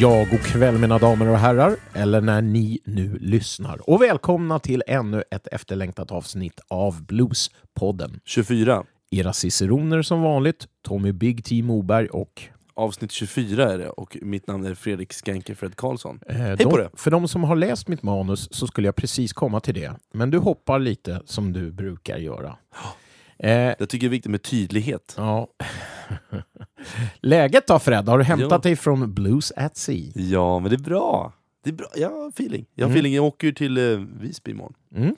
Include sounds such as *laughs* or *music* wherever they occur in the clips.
Ja, god kväll mina damer och herrar, eller när ni nu lyssnar. Och välkomna till ännu ett efterlängtat avsnitt av Bluespodden. 24. Era ciceroner som vanligt, Tommy Big T Moberg och... Avsnitt 24 är det och mitt namn är Fredrik Skanker Fred Karlsson. Eh, Hej de, på det! För de som har läst mitt manus så skulle jag precis komma till det. Men du hoppar lite som du brukar göra. *gasps* Eh, Jag tycker det är viktigt med tydlighet. ja. *laughs* Läget då Fred? Har du hämtat Ja. dig från Blues at Sea? Ja, men det är bra. Det är bra. Jag har feeling. Jag har Mm. feeling. Jag åker ju till eh, Visby imorgon. Mm.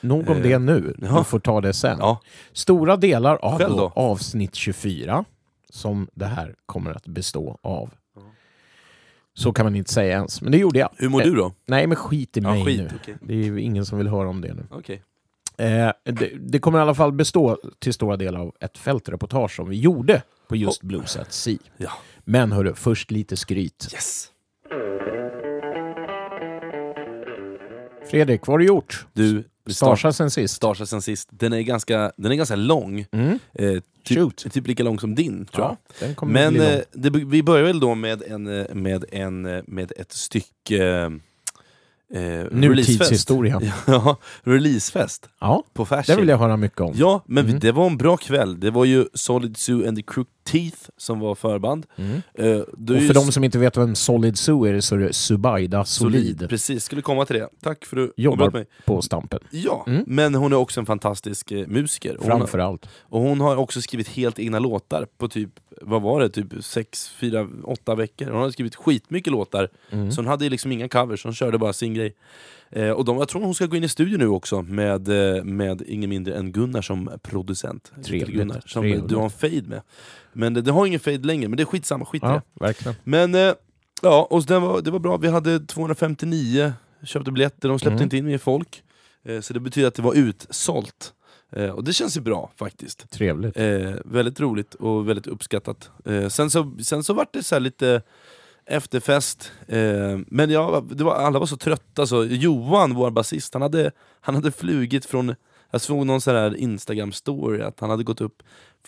Nog om Eh, det nu, ja. vi får ta det sen. Ja. Stora delar av då, avsnitt 24, som det här kommer att bestå av. Så kan man inte säga ens, men det gjorde jag. Hur mår Eh, du då? Nej, men skit i Ja, mig skit. nu. Okej. Det är ju ingen som vill höra om det nu. Okej. Eh, det, det kommer i alla fall bestå till stora delar av ett fältreportage som vi gjorde på just Blues at Sea. Ja. Men hörru, först lite skryt. Yes! Fredrik, vad har du gjort? Du, Starsa sen sist. startar sen sist. Den är ganska, den är ganska lång. Mm. Eh, Shoot. typ, typ lika lång som din, tror jag. Ja, den kommer Men eh, det, vi börjar väl då med, en, eh, med, en, eh, med ett stycke eh, eh, releasefest. Nutidshistoria. *laughs* Ja, releasefest Ja, på det Fasching. vill jag höra mycket om. Ja, men Mhm. det var en bra kväll. Det var ju Solid Sue and the Crooked Teeth som var förband. Mm. Är Och för de som inte vet vem Solid Zoo är så är det Subaida Solid, Precis, skulle komma till det. Tack för att du Jobbar mig. på Stampen. Ja, Mm. men hon är också en fantastisk eh, musiker. Och hon, har, Framför allt. och hon har också skrivit helt egna låtar på typ, vad var det, typ 6, 4, 8 veckor. Hon har skrivit skitmycket låtar, Mm. så hon hade liksom inga covers, hon körde bara sin grej. Eh, och de, jag tror hon ska gå in i studion nu också med, eh, med ingen mindre än Gunnar som producent. Trevligt, Gunnar, som trevligt. du har en fade med. Men det, det har ingen fade längre, men det är skitsamma, skit Ja, verkligen. Men eh, ja, och det, var, det var bra, vi hade 259 köpte biljetter, de släppte Mm. inte in mer folk. Eh, så det betyder att det var utsålt. Eh, och det känns ju bra faktiskt. Trevligt. Eh, väldigt roligt och väldigt uppskattat. Eh, sen så, sen så vart det så här lite efterfest, eh, men ja, var, alla var så trötta. Så Johan, vår basist, han hade, han hade flugit från... Jag såg någon sån här Instagram-story att han hade gått upp,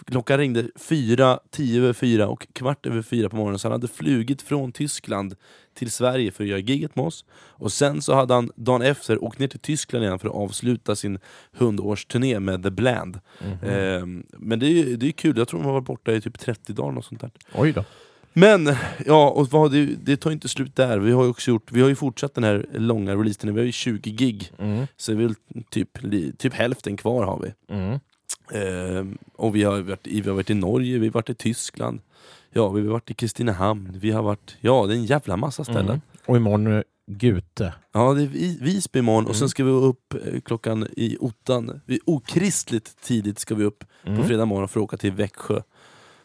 klockan ringde fyra, tio över fyra och kvart över fyra på morgonen, så han hade flugit från Tyskland till Sverige för att göra giget med oss. Och sen så hade han dagen efter åkt ner till Tyskland igen för att avsluta sin hundårsturné med The Bland. Mhm. Eh, men det är det är kul, jag tror de varit borta i typ 30 dagar och sånt där. Oj då. Men, ja, och vad, det, det tar inte slut där. Vi har ju också gjort, vi har ju fortsatt den här långa releasen, vi har ju 20 gig. Mm. Så vi är väl typ, typ hälften kvar har vi. Mm. Eh, och vi har, varit vi har varit i Norge, vi har varit i Tyskland, ja vi har varit i Kristinehamn, vi har varit, ja det är en jävla massa ställen. Mm. Och imorgon är Gute. Ja, det är Vi- Visby imorgon och Mm. sen ska vi upp eh, klockan i ottan, vi, okristligt tidigt ska vi upp Mm. på fredag morgon för att åka till Växjö.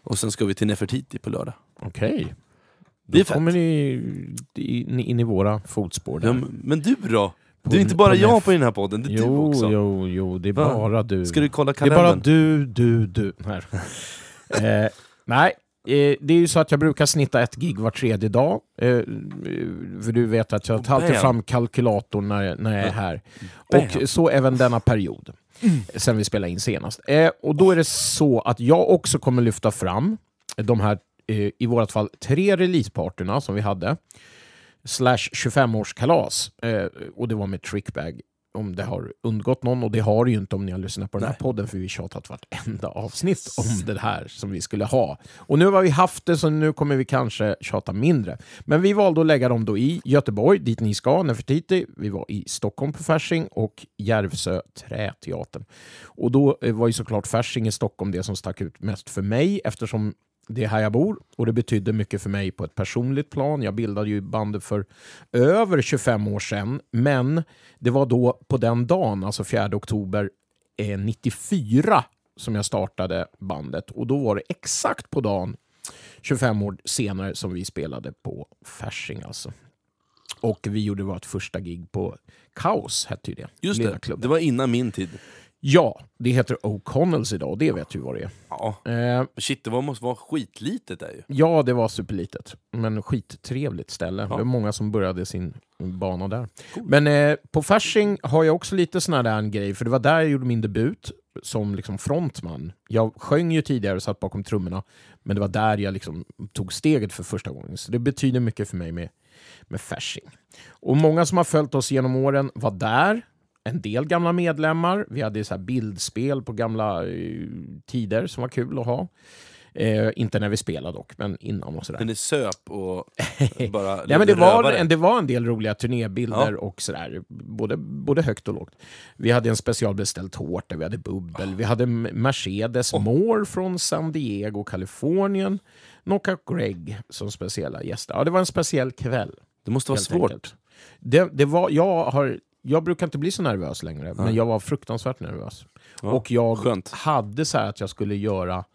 Och sen ska vi till Nefertiti på lördag. Okej. Det är Då fett. kommer ni in, in i våra fotspår där. Ja, men- du då? Det är inte bara jag på den här podden, det är du Jo, också. jo, jo, det är Va? bara du. Ska du kolla det är bara kalendern? du, du, du. *laughs* Eh, nej, eh, det är ju så att jag brukar snitta ett gig var tredje dag. Eh, för du vet att jag tar alltid fram kalkylatorn när, när jag är här. Bam. Och så även denna period. Sen vi spelade in senast. Eh, och då är det så att jag också kommer lyfta fram de här, eh, i vårt fall, tre releaseparterna som vi hade. Slash 25-årskalas. Eh, och det var med Trickbag. Om det har undgått någon, och det har det ju inte om ni har lyssnat på den här Nej. podden, för vi tjatat vartenda avsnitt om det här som vi skulle ha. Och nu har vi haft det, så nu kommer vi kanske tjata mindre. Men vi valde att lägga dem då i Göteborg, dit ni ska, Nefertiti. Vi var i Stockholm på Fasching och Järvsö Träteatern. Och då eh, var ju såklart Fasching i Stockholm det som stack ut mest för mig, eftersom det är här jag bor och det betydde mycket för mig på ett personligt plan. Jag bildade ju bandet för över 25 år sedan, men det var då på den dagen, alltså 4 oktober eh, 94, som jag startade bandet. Och då var det exakt på dagen, 25 år senare, som vi spelade på Fasching. Alltså. Och vi gjorde vårt första gig på Kaos, hette ju det. Just det, det var innan min tid. Ja, det heter O'Connells idag, det vet du vad det är. Ja. Eh, Shit, det var, måste vara skitlitet där ju. Ja, det var superlitet. Men skittrevligt ställe. Ja. Det var många som började sin bana där. Cool. Men eh, på Fasching har jag också lite sån där grej, för det var där jag gjorde min debut. som liksom frontman. Jag sjöng ju tidigare och satt bakom trummorna, men det var där jag liksom tog steget för första gången. Så det betyder mycket för mig med, med Fasching. Och många som har följt oss genom åren var där. En del gamla medlemmar. Vi hade så här bildspel på gamla eh, tider som var kul att ha. Eh, inte när vi spelade dock, men innan och sådär. Men ni söp och *laughs* bara Ja, men det, var en, det var en del roliga turnébilder Ja. och sådär, både, både högt och lågt. Vi hade en specialbeställd tårta, vi hade bubbel, vi hade Mercedes Moore från San Diego, Kalifornien, Knockout Greg som speciella gäster. Ja, det var en speciell kväll. Det måste vara svårt. Det, det var, jag, har, jag brukar inte bli så nervös längre, men jag var fruktansvärt nervös. Ja, och jag skönt. hade så här att jag skulle göra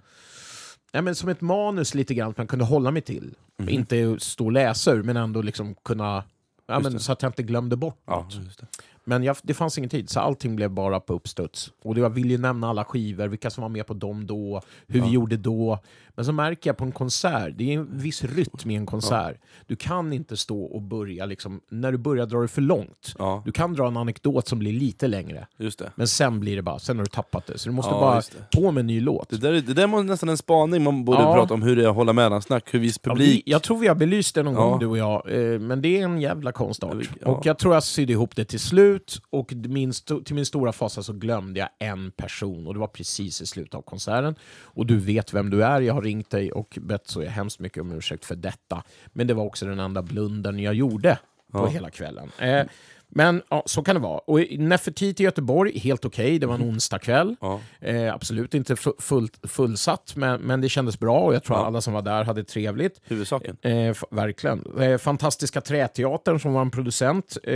ja, men som ett manus lite grann, att man kunde hålla mig till. Inte stå och läsa ur, men ändå liksom kunna... Ja, men, så att jag inte glömde bort Ja, det. Men jag, det fanns ingen tid, så allting blev bara på uppstuds. Och jag ville ju nämna alla skivor, vilka som var med på dem då, hur vi gjorde då. Men så märker jag på en konsert, det är en viss rytm i en konsert. Du kan inte stå och börja, liksom, när du börjar drar du för långt. Ja, Du kan dra en anekdot som blir lite längre, just det. men sen blir det bara, sen har du tappat det. Så du måste Ja, bara det. på med en ny låt. Det där, är- det där var nästan en spaning man borde Ja. prata om, hur det är att hålla mellansnack, hur viss Ja, publik... vi, jag tror vi har belyst det någon Ja. gång du och jag, eh, men det är en jävla konstart. Ja, ja. Och jag tror jag sydde ihop det till slut, och min till min stora fasa så glömde jag en person, och det var precis i slutet av konserten. Och du vet vem du är, jag har ringt dig och bett så jag hemskt mycket om ursäkt för detta. Men det var också den enda blundern jag gjorde på Ja. hela kvällen. Eh, men ja, så kan det vara. Och Nefertiti i Göteborg, helt okej, det var en onsdag kväll. Ja. Eh, absolut inte fu- fullt, fullsatt, men, men det kändes bra och jag tror Ja. alla som var där hade trevligt. Huvudsaken. Eh, verkligen. Eh, Fantastiska Träteatern som var en producent eh,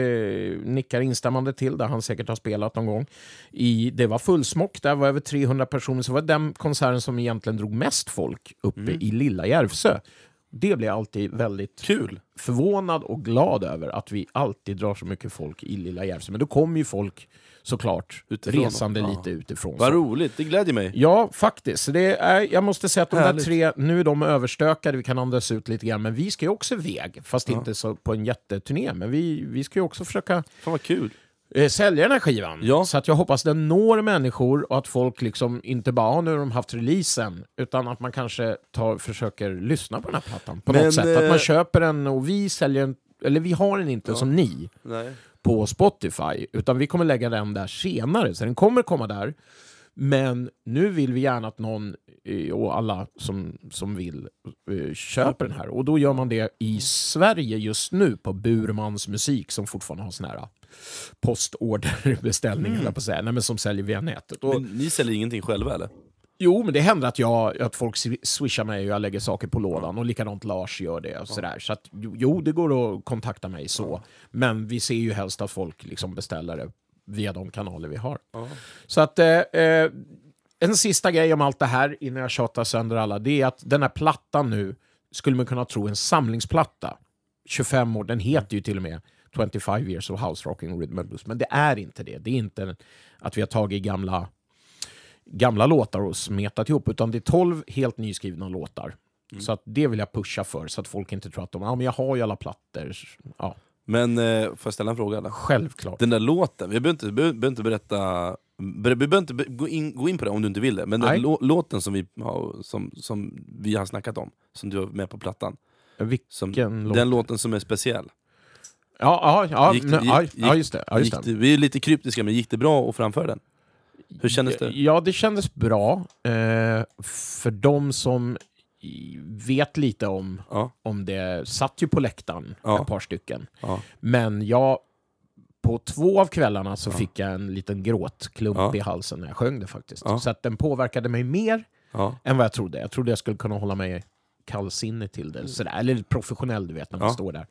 nickar instämmande till, där han säkert har spelat någon gång. I, det var fullsmock, där var över 300 personer, så var det den konserten som egentligen drog mest folk uppe Mm. i lilla Järvsö. Det blir jag alltid väldigt Kul! förvånad och glad över att vi alltid drar så mycket folk i lilla Järvsö. Men då kommer ju folk såklart Utifrån. resande Ja. lite utifrån. Vad roligt, det glädjer mig. Ja, faktiskt. Det är, jag måste säga att de Härligt. där tre, nu är de överstökade, vi kan andas ut lite grann, men vi ska ju också iväg, fast Ja. inte så på en jätteturné. Men vi, vi ska ju också försöka Fan vad kul. Eh, sälja den här skivan. Ja. Så att jag hoppas den når människor och att folk liksom inte bara "Ah, nu har de haft releasen, utan att man kanske tar, försöker lyssna på den här plattan på Men, något sätt. Att eh, man köper den och vi säljer den, eller vi har den inte Ja. som ni Nej. på Spotify, utan vi kommer lägga den där senare, så den kommer komma där. Men nu vill vi gärna att någon, eh, och alla som, som vill, eh, köper den här. Och då gör man det i Sverige just nu på Burmans musik som fortfarande har sån här postorderbeställning, Mm. på säga, Nej, men som säljer via nätet. Och, Men ni säljer ingenting själva eller? Jo, men det händer att, jag, att folk swi- swishar mig och jag lägger saker på lådan och likadant Lars gör det. Och sådär. Så att, jo- jo, det går att kontakta mig så. Men vi ser ju helst att folk liksom beställer det via de kanaler vi har. Ja. Så att eh, eh, en sista grej om allt det här innan jag tjatar sönder alla, det är att den här plattan nu skulle man kunna tro en samlingsplatta. 25 år, den heter ju till och med 25 years of house rocking rhythm and blues, men det är inte det. Det är inte att vi har tagit gamla gamla låtar och smetat ihop, utan det är 12 helt nyskrivna låtar. Så att det vill jag pusha för, så att folk inte tror att de, ja men jag har ju alla plattor. Ja, Men eh, får jag ställa en fråga eller? självklart. Den där låten, vi behöver inte, behöver, inte berätta ber- Vi behöver inte gå in, gå in på det om du inte vill det, men den lå, låten som vi, har, som, som vi har snackat om, som du har med på plattan Vilken som, låt? Den låten som är speciell Ja, ja, ja, det- gick- ja, just det. Ja, just det. det, Vi är lite kryptiska, men gick det bra att framföra den? Hur kändes det? Ja, det kändes bra. Eh, för de som vet lite om, Ja, om det, satt ju på läktaren, Ja. ett par stycken. ja. Men jag, på två av kvällarna så fick jag en liten gråtklump i halsen när jag sjöng det faktiskt. Så att den påverkade mig mer än vad jag trodde. Jag trodde jag skulle kunna hålla mig kallsinnig till det. Sådär. Eller professionell, du vet, när man står där.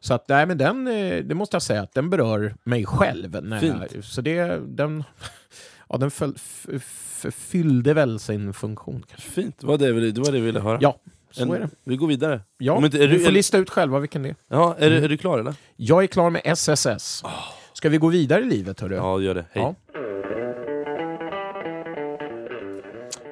Så att, nej, men den, eh, det måste jag säga, att den berör mig själv. När jag, så det, den, *laughs* ja, den föll, f, f, fyllde väl sin funktion. Kanske. Fint, det var det, vi- det var det vi ville höra. Ja, så En- är det. Vi går vidare. Ja, inte- du får är- lista ut själva vilken det är. Ja, är, Mm. du, är du klar eller? Jag är klar med SSS. Ska vi gå vidare i livet, hörru? Ja, gör det. Hej. Ja.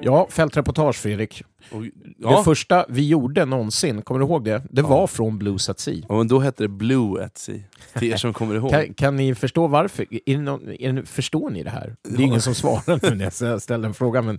Ja, fältreportage Fredrik. Och, Det ja, första vi gjorde någonsin, kommer du ihåg det? Det var från Blues at Sea. ja, men då hette det Blue at Sea, till er som kommer ihåg. Kan, kan ni förstå varför? Är det någon, är det, förstår ni det här? Det är ingen som svarar nu när jag ställer en fråga. Men,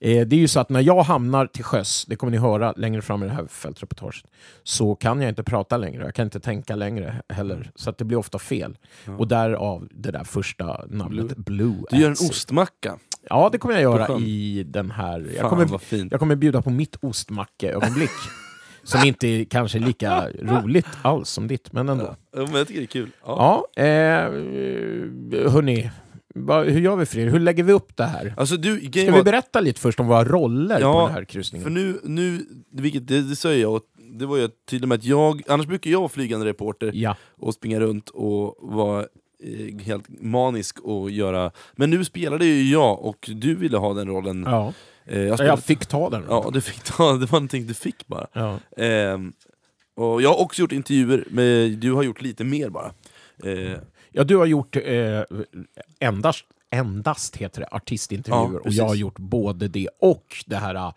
eh, det är ju så att när jag hamnar till sjöss, det kommer ni höra längre fram i det här fältreportaget, så kan jag inte prata längre. Jag kan inte tänka längre heller. Så att det blir ofta fel. Och därav det där första namnet, Blue, Du gör en ostmacka. Ja, det kommer jag göra i den här... Jag Fan kommer, vad fint. jag kommer bjuda på mitt ostmackeögonblick. *laughs* som inte är kanske lika roligt alls som ditt, men ändå. Ja, men jag tycker det är kul. Ja. Ja, eh, hörni. Hur gör vi Fredrik? Hur lägger vi upp det här? Alltså du, Ska vi berätta lite först om våra roller Ja, på den här kryssningen? För nu, nu vilket det, det säger jag, det var jag tydlig med att jag, annars brukar jag vara flygande reporter Ja, och springa runt och vara helt manisk och göra... Men nu spelade ju jag och du ville ha den rollen. ja. Eh, jag, jag spelade, fick ta den. ja, du fick ta, *laughs* det var någonting du fick bara. Ja. Ehm, och jag har också gjort intervjuer, men du har gjort lite mer bara. Eh, ja, du har gjort eh, endast, endast heter det, artistintervjuer Ja, och jag har gjort både det och det här eh,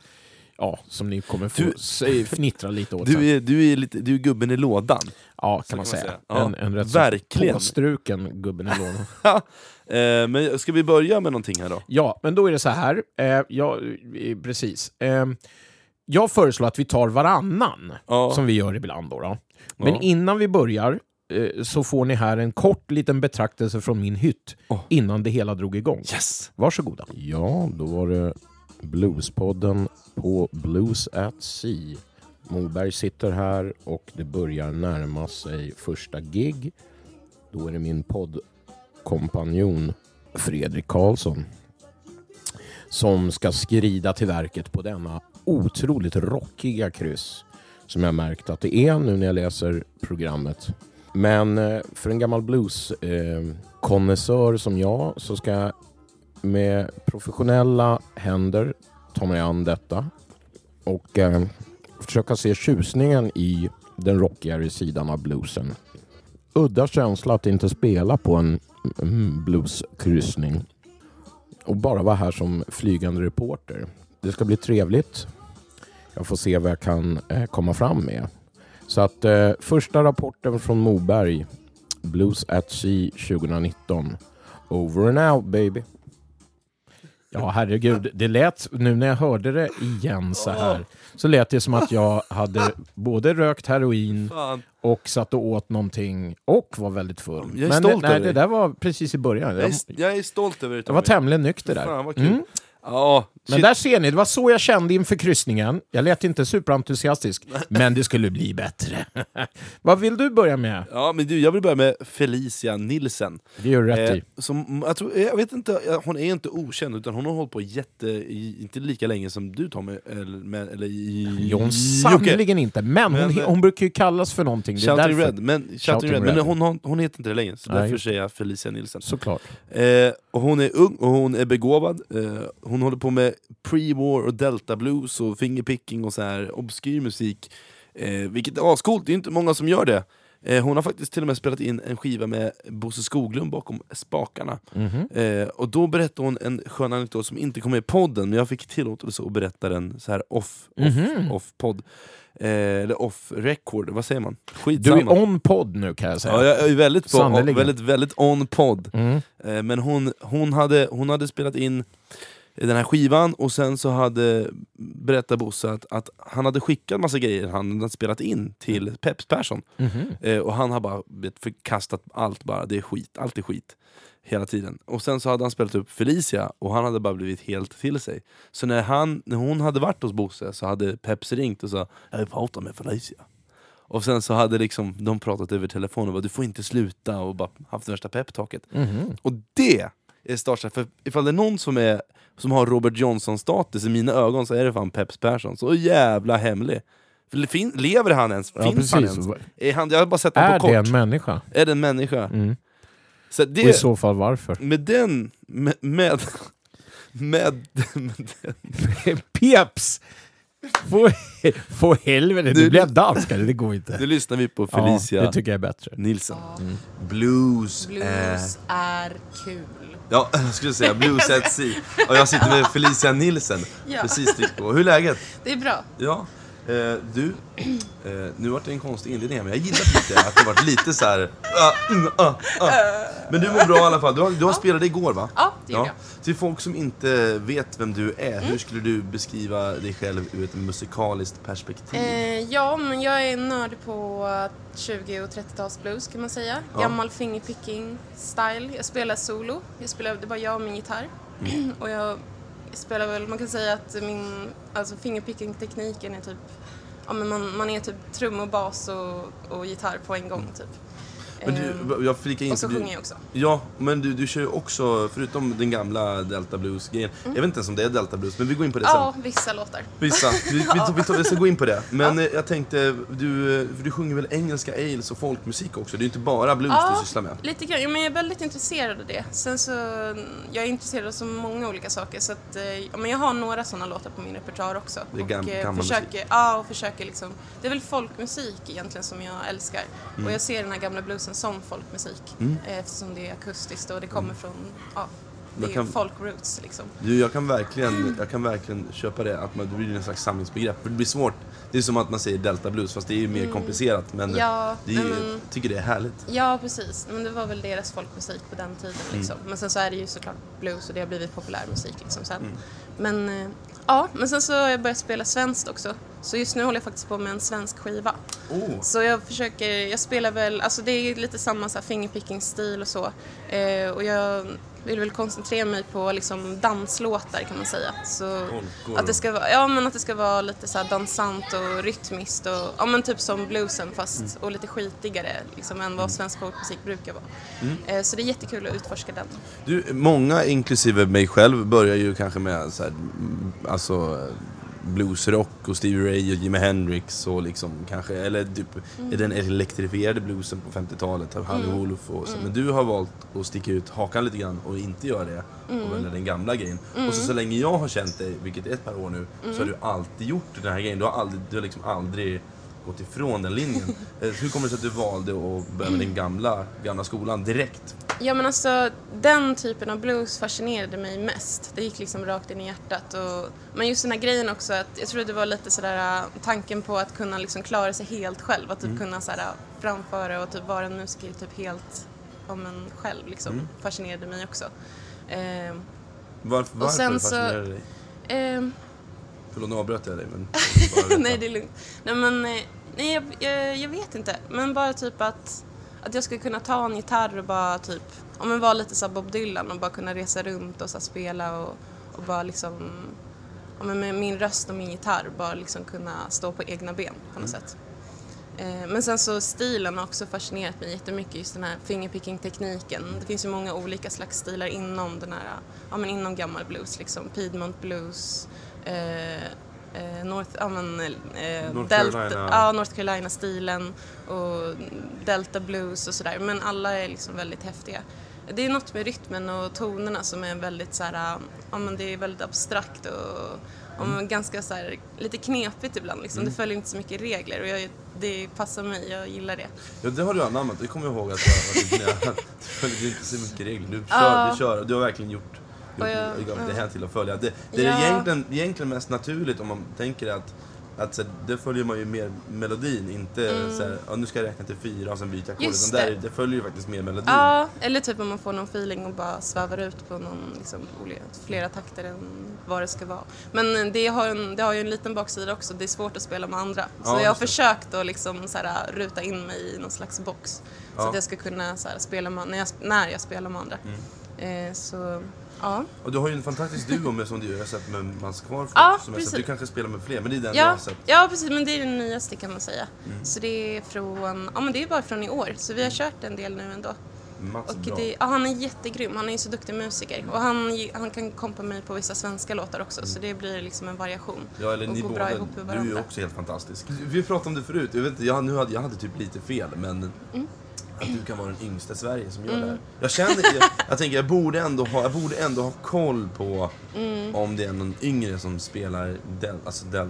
Ja, som ni kommer få Du- se- fnittra lite åt sen. du, är, du, är lite, du är gubben i lådan. Ja, kan man kan man säga. säga. Ja, En, en rätt verkligen. påstruken gubben i lådan. *laughs* eh, men ska vi börja med någonting här då? Ja, men då är det så här. Eh, ja, eh, precis. Eh, jag föreslår att vi tar varannan, Ja. som vi gör ibland. Då, då. Men Ja. innan vi börjar eh, så får ni här en kort liten betraktelse från min hytt Åh. innan det hela drog igång. Yes! Varsågoda. Ja, då var det Bluespodden på Blues at Sea. Moberg sitter här och det börjar närma sig första gig. Då är det min poddkompanjon Fredrik Karlsson som ska skrida till verket på denna otroligt rockiga kryss som jag märkt att det är nu när jag läser programmet. Men eh, för en gammal blueskonnässör eh, som jag så ska jag med professionella händer ta mig an detta och eh, försöka se tjusningen i den rockigare sidan av bluesen. Udda känsla att inte spela på en mm, blueskryssning och bara vara här som flygande reporter. Det ska bli trevligt. Jag får se vad jag kan eh, komma fram med. Så att eh, första rapporten från Moberg, Blues at Sea 2019. Over and out baby. Ja, herregud. Det lät, nu när jag hörde det igen så här, så lät det som att jag hade både rökt heroin Fan. och satt och åt någonting och var väldigt full. Jag är Men stolt nej, över det dig. där var precis i början. Jag Jag, är, jag är stolt över det jag var tämligen nykter där. Fan vad kul. Mm. Ja, Men där ser ni, det var så jag kände inför kryssningen. Jag lät inte superentusiastisk, *laughs* men det skulle bli bättre. Vad vill du börja med? ja, men du, jag vill börja med Felicia Nilsen. Det gör du rätt Eh, i. som, jag, tror, jag vet inte, hon är inte okänd, utan hon har hållit på jätte, i, inte lika länge som du Tommy, eller, med, eller i... Jo, sannerligen inte, men, Men, hon, eh, hon brukar ju kallas för någonting. Shouting därför. Red, men, Shouting. Red. men hon, hon, hon heter inte det längre, så Nej. därför säger jag Felicia Nilsen. Såklart. Eh, och hon är ung och hon är begåvad. Eh, hon håller på med pre-war och delta blues och fingerpicking och så här obskyr musik. Eh, vilket är ascoolt, det är inte många som gör det. Eh, hon har faktiskt till och med spelat in en skiva med Bosse Skoglund bakom spakarna. Mhm. Eh, och då berättade hon en skön anekdot som inte kom med i podden, men jag fick tillåtelse att berätta den så här off, off, Mhm. off podd. Eh, eller off record, vad säger man? Du Skitsamma. är on podd nu kan jag säga. Ja, jag är väldigt, på, väldigt, väldigt on podd. Mm. Eh, Men hon, hon, hade, hon hade spelat in den här skivan och sen så hade berättat Bosse att, att han hade skickat massa grejer han hade spelat in till Peps Persson. Mhm. Eh, och han har bara förkastat allt bara, det är skit, allt är skit. Hela tiden. Och sen så hade han spelat upp Felicia och han hade bara blivit helt till sig. Så när, han, när hon hade varit hos Bosse så hade Peps ringt och sa Jag vill prata med Felicia. Och sen så hade liksom de pratat över telefon och bara du får inte sluta och bara haft värsta peptalket. Mhm. Och det startstart, för ifall det är någon som, är, som har Robert Johnson-status i mina ögon så är det fan Peps Persson. Så jävla hemlig. För det fin- lever han ens? Ja, Finns han ens? Är han, jag har bara sett honom Är på det kort. en människa? Är det en människa? Mm. Så Och i det, så fall varför? med den... Med... med, med, med den, *laughs* Peps! Få, få helvete, du Du- blev danskare, det går inte. nu lyssnar vi på Ja, Felicia det tycker jag är bättre. Nilsson. Blues, är Blues är kul. Ja, jag *laughs* skulle säga Blues at Sea. Och jag sitter med Felicia Nilsen. Ja. Precis. Hur är läget? Det är bra. Ja. Eh, du, eh, nu vart det en konstig inledning här, men jag gillar lite att det vart lite så här. *laughs* mm, ah, ah. Men du mår bra i alla fall. Du har, du har spelat igår va? Ja, det gjorde jag. Till folk som inte vet vem du är, Mm. hur skulle du beskriva dig själv ur ett musikaliskt perspektiv? Eh, ja, men jag är nörd på 20 och 30-talsblues kan man säga. Ja. Gammal fingerpicking-style. Jag spelar solo. Jag spelar, det bara jag och min gitarr. Mm. *clears throat* och jag spelar väl, man kan säga att min alltså fingerpicking-tekniken är typ Ja, men man, man är typ trum och bas och, och gitarr på en gång typ. Men Ehm, du, jag flikar in och så sjunger jag också. Ja, men du, du kör ju också, förutom den gamla Delta Blues-grejen, jag vet inte ens om det är Delta Blues, men vi går in på det sen. Mm. Ja, vissa låtar. Vissa. *laughs* Vi, vi, vi, tar- vi ska gå in på det. *laughs* Men eh, jag tänkte, du, du sjunger väl engelska ales och folkmusik också? Det är ju inte bara blues Ja. du sysslar med. Lite grann, ja, men jag är väldigt intresserad av det. Sen så, jag är intresserad av så många olika saker så att, eh, ja, men jag har några sådana låtar på min repertoar också. Det är gam- och, eh, gammal försöker, musik. Ja, och försöker liksom, det är väl folkmusik egentligen som jag älskar. Mm. Och jag ser den här gamla bluesen som folkmusik eh, eftersom det är akustiskt och det kommer från, ja, det Jag är kan- folk roots liksom. Du, jag, kan verkligen, jag kan verkligen köpa det, att man, det blir en slags samlingsbegrepp. Det blir svårt. Det är som att man säger Delta Blues, fast det är ju mer komplicerat. Men Mm. Ja, det är, ju- men- jag tycker det är härligt. Ja, precis. Men det var väl deras folkmusik på den tiden. Mm. Liksom. Men sen så är det ju såklart blues och det har blivit populärmusik liksom sen. Mm. Men eh, ja, men sen så har jag börjat spela svenskt också. Så just nu håller jag faktiskt på med en svensk skiva. Oh. Så jag försöker, jag spelar väl, alltså det är lite samma så här fingerpicking-stil och så. Eh, och jag vill väl koncentrera mig på liksom danslåtar kan man säga. Så att det ska vara, ja men att det ska vara lite så dansant och rytmiskt och ja men typ som bluesen fast Mm. och lite skitigare liksom än vad svensk folkmusik brukar vara. Mm. Eh, så det är jättekul att utforska den. Du, många, inklusive mig själv, börjar ju kanske med så här, mm, alltså bluesrock och Stevie Ray och Jimi Hendrix och liksom kanske, eller typ Mm. den elektrifierade bluesen på 50-talet av Halli Wolf och så. Mm. Men du har valt att sticka ut hakan lite grann och inte göra det Mm. och välja den gamla grejen. Och så, så länge jag har känt dig, vilket är ett par år nu, så Mm. har du alltid gjort den här grejen. Du har, aldrig, du har liksom aldrig gått ifrån den linjen. *laughs* Eh, Hur kommer det sig att du valde att börja med den gamla, gamla skolan direkt? Ja men alltså den typen av blues fascinerade mig mest. Det gick liksom rakt in i hjärtat. Och, men just den här grejen också att jag tror det var lite sådär äh, tanken på att kunna liksom klara sig helt själv. Att typ kunna sådär, framföra och typ vara en musiker typ helt ja, men själv liksom. Fascinerade mig också. Ehm, Varför, varför sen så- fascinerar det dig? ehm, Förlåt, nu avbröt jag dig men... *laughs* nej det är lugnt. Nej men, eh, nej jag, jag, jag vet inte. Men bara typ att, att jag skulle kunna ta en gitarr och bara typ, om man vara lite så här Bob Dylan och bara kunna resa runt och så spela och, och bara liksom, ja, men med min röst och min gitarr bara liksom kunna stå på egna ben på något sätt. Eh, Men sen så stilen har också fascinerat mig jättemycket, just den här fingerpicking-tekniken. Det finns ju många olika slags stilar inom den här, ja men inom gammal blues liksom. Piedmont blues, North, ja men, eh, North Delta, Carolina. ja, North Carolina-stilen och Delta blues och sådär. Men alla är liksom väldigt häftiga. Det är något med rytmen och tonerna som är väldigt så här, ja men det är väldigt abstrakt och, och men ganska så här, lite knepigt ibland liksom. Det följer inte så mycket regler och jag, det passar mig, jag gillar det. Ja, det har du anammat. Det kommer jag ihåg att jag, att du *laughs* följer inte så mycket regler. Du kör, Ja. du kör. Du har verkligen gjort Och jag- gjort det ja. här till att följa. Det, det är Ja. egentligen, egentligen mest naturligt om man tänker att att så, här, det följer man ju mer melodin, inte så här, ja, nu ska jag räkna till fyra och sen byta ackord. Mm. Utan där, det. följer ju faktiskt mer melodin. Ja, eller typ om man får någon feeling och bara svävar ut på någon, liksom, flera takter än vad det ska vara. Men det har, en, det har ju en liten baksida också, det är svårt att spela med andra. Så Ja, jag har försökt att liksom, så här, ruta in mig i någon slags box. Så Ja. att jag ska kunna så här, spela med, när, jag, när jag spelar med andra. Mm. Eh, så, ja. Och du har ju en fantastisk duo med som du jag har sett med Mans Kvar. Ja, som jag har sett. precis. Du kanske spelar med fler, men det är den jag Ja, har sett. ja, precis, men det är den nyaste kan man säga. Mm. Så det är från, ja men det är bara från i år, så vi har kört en del nu ändå. Mats Och bra. det, ja, han är jättegrym, han är ju så duktig musiker. Och han, han kan kompa mig på vissa svenska låtar också, så det blir liksom en variation. Ja, eller och ni båda, du är ju också helt fantastisk. Vi pratade om det förut, jag, vet, jag, nu hade, jag hade typ lite fel, men Mm. Att du kan vara den yngsta i Sverige som gör det här. Jag känner, jag, *laughs* jag tänker jag borde, ändå ha, jag borde ändå ha koll på Mm. om det är någon yngre som spelar del, alltså del,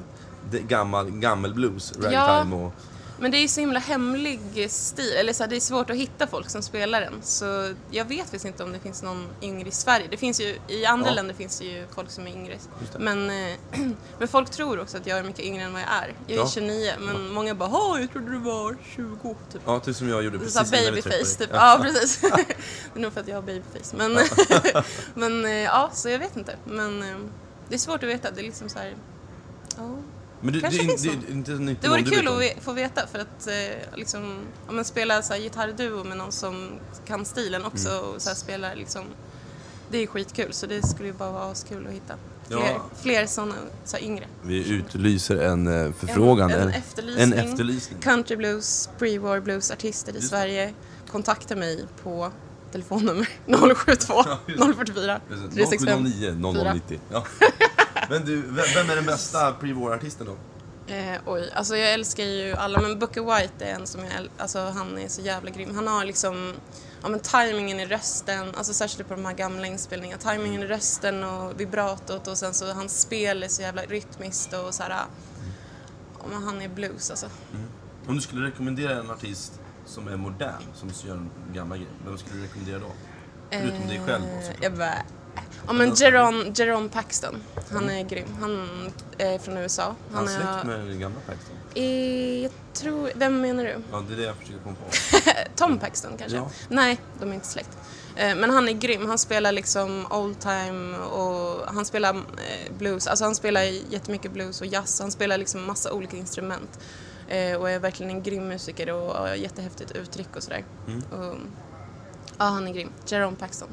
de, gammal, gammel blues, Ja. ragtime och... Men det är ju så himla hemlig stil, eller så här, det är svårt att hitta folk som spelar den. Så jag vet faktiskt inte om det finns någon yngre i Sverige. Det finns ju, i andra Ja. länder finns det ju folk som är yngre. Men, eh, *clears throat* men folk tror också att jag är mycket yngre än vad jag är. Jag är Ja. 29, men många bara "Åh, jag trodde du var 20. Typ. Ja, typ som jag gjorde Så precis här innan babyface typ. Ja, precis. *laughs* det är nog för att jag har babyface. Men, *laughs* men eh, ja, så jag vet inte. Men eh, det är svårt att veta. Det är liksom så här... ja. Men det, det, Kanske det, finns det, det, inte, inte Det vore du kul att få veta för att eh, liksom, om man spelar så här gitarrduo med någon som kan stilen också Mm. och så här spelar liksom, det är skitkul så det skulle ju bara vara askul att hitta fler, Ja. fler sådana så här yngre. Vi utlyser en eh, förfrågan. En, en efterlysning. en efterlysning. Country blues, pre-war blues artister i Just. Sverige. Kontakta mig på telefonnummer *laughs* 072 Ja, just det. 044 365. 009 0090. Ja. *laughs* Men du, vem är den bästa pre-war-artisten då? Eh, oj, alltså jag älskar ju alla men Booker White är en som jag alltså han är så jävla grym. Han har liksom, ja men tajmingen i rösten, alltså särskilt på de här gamla inspelningarna, tajmingen i rösten och vibratot och sen så hans spel är så jävla rytmiskt och så här, ja men han är blues alltså. Om du skulle rekommendera en artist som är modern, som gör en gamla grej, vem skulle du rekommendera då? Förutom dig själv då, Eh. Jag bara, ja men Jerome, Jerome Paxton, han är grym. Han är från USA. Han Han är släkt med den gamla Paxton. eh, jag tror, vem menar du? Ja, det är det jag försöker komma på. *laughs* Tom Paxton kanske? Ja. Nej, de är inte släkt. Eh, Men han är grym. Han spelar liksom old time och han spelar eh, blues. Alltså han spelar jättemycket blues och jazz. Han spelar liksom massa olika instrument. Och är verkligen en grym musiker och har jättehäftigt uttryck och sådär. Mm. Och, ja, han är grym. Jerome Paxton.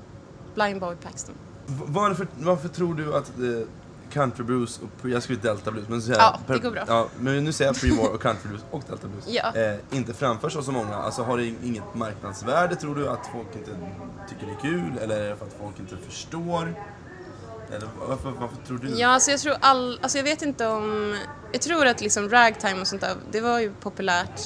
Blind Boy Paxton. Varför, varför tror du att eh, country blues och jag skulle delta blues, men så säger Ja, det går bra. Ja, men nu säger jag pre-war och country blues och delta blues. Ja. Eh, inte framförs av så många. Alltså har det inget marknadsvärde tror du? Att folk inte tycker det är kul? Eller är det för att folk inte förstår? Eller varför, varför tror du? Ja, alltså jag tror all, alltså jag vet inte om, jag tror att liksom ragtime och sånt där, det var ju populärt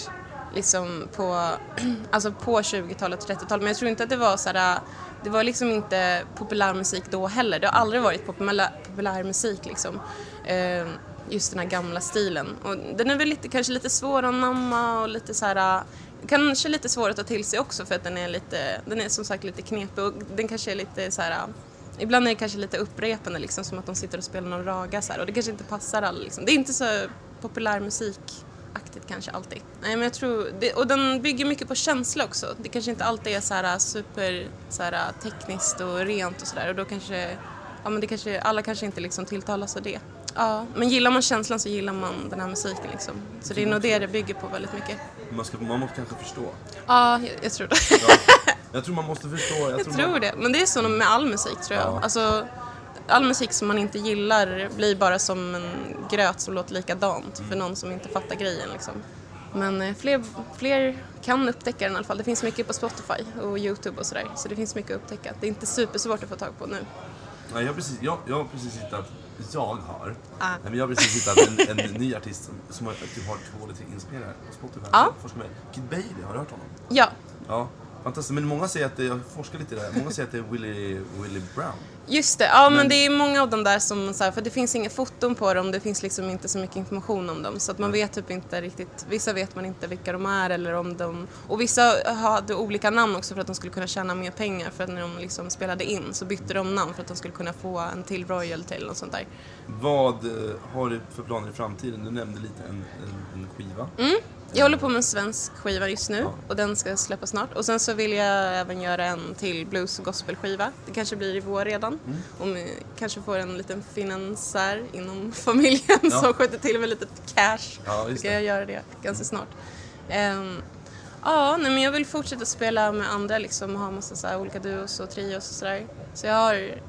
liksom på, *clears throat* alltså på 20-talet och 30-talet, men jag tror inte att det var så här, det var liksom inte populärmusik då heller, det har aldrig varit populär, populärmusik liksom. Eh, just den här gamla stilen. Och den är väl lite, kanske lite svår att namma och lite så här äh, kanske lite svår att ta till sig också för att den är lite, den är som sagt lite knepig och den kanske är lite så här äh, Ibland är det kanske lite upprepande liksom som att de sitter och spelar någon raga så här, och det kanske inte passar alla liksom. Det är inte så populärmusikaktigt kanske alltid. Nej men jag tror, det, och den bygger mycket på känsla också. Det kanske inte alltid är så här super så här, tekniskt och rent och sådär och då kanske, ja men det kanske, alla kanske inte liksom tilltalas av det. Ja, men gillar man känslan så gillar man den här musiken liksom. Så det är nog det det bygger på väldigt mycket. Man, ska, man måste kanske förstå. Ja, jag, jag tror det. Ja. Jag tror man måste förstå. Jag, Jag tror tror man, det. Men det är så med all musik tror jag. Ja. Alltså, all musik som man inte gillar blir bara som en gröt som låter likadant för någon som inte fattar grejen. Liksom. Men eh, fler, fler kan upptäcka den i alla fall. Det finns mycket på Spotify och Youtube och sådär. Så det finns mycket att upptäcka. Det är inte supersvårt att få tag på nu. Nej, jag, har precis, jag, jag har precis hittat, jag har, Ah. nej, men jag har precis hittat en, en ny artist som, som har, typ har två eller tre inspelningar på Spotify. Ja. Forskar med. Kid Bailey, har du hört honom? Ja, Ja, fantastiskt. Men många säger att det, jag forskar lite där, många säger att det är Willie, Willie Brown. Just det. Ja, men, Men- det är många av de där som, så här, för det finns inga foton på dem, det finns liksom inte så mycket information om dem. Så att man vet typ inte riktigt, vissa vet man inte vilka de är eller om de, och vissa hade olika namn också för att de skulle kunna tjäna mer pengar för att när de liksom spelade in så bytte de namn för att de skulle kunna få en till royalty eller något sånt där. Vad eh, har du för planer i framtiden? Du nämnde lite en, en, en skiva. Mm. Jag håller på med en svensk skiva just nu och den ska släppas snart. Och sen så vill jag även göra en till blues och gospelskiva. Det kanske blir i vår redan. Mm. Om vi kanske får en liten finansiär inom *laughs* familjen Ja. som skjuter till med lite cash. Ja, ska jag göra det ganska snart. Ehm, ja, nej, men jag vill fortsätta spela med andra liksom och ha massa så olika duos och trios och sådär. Så jag har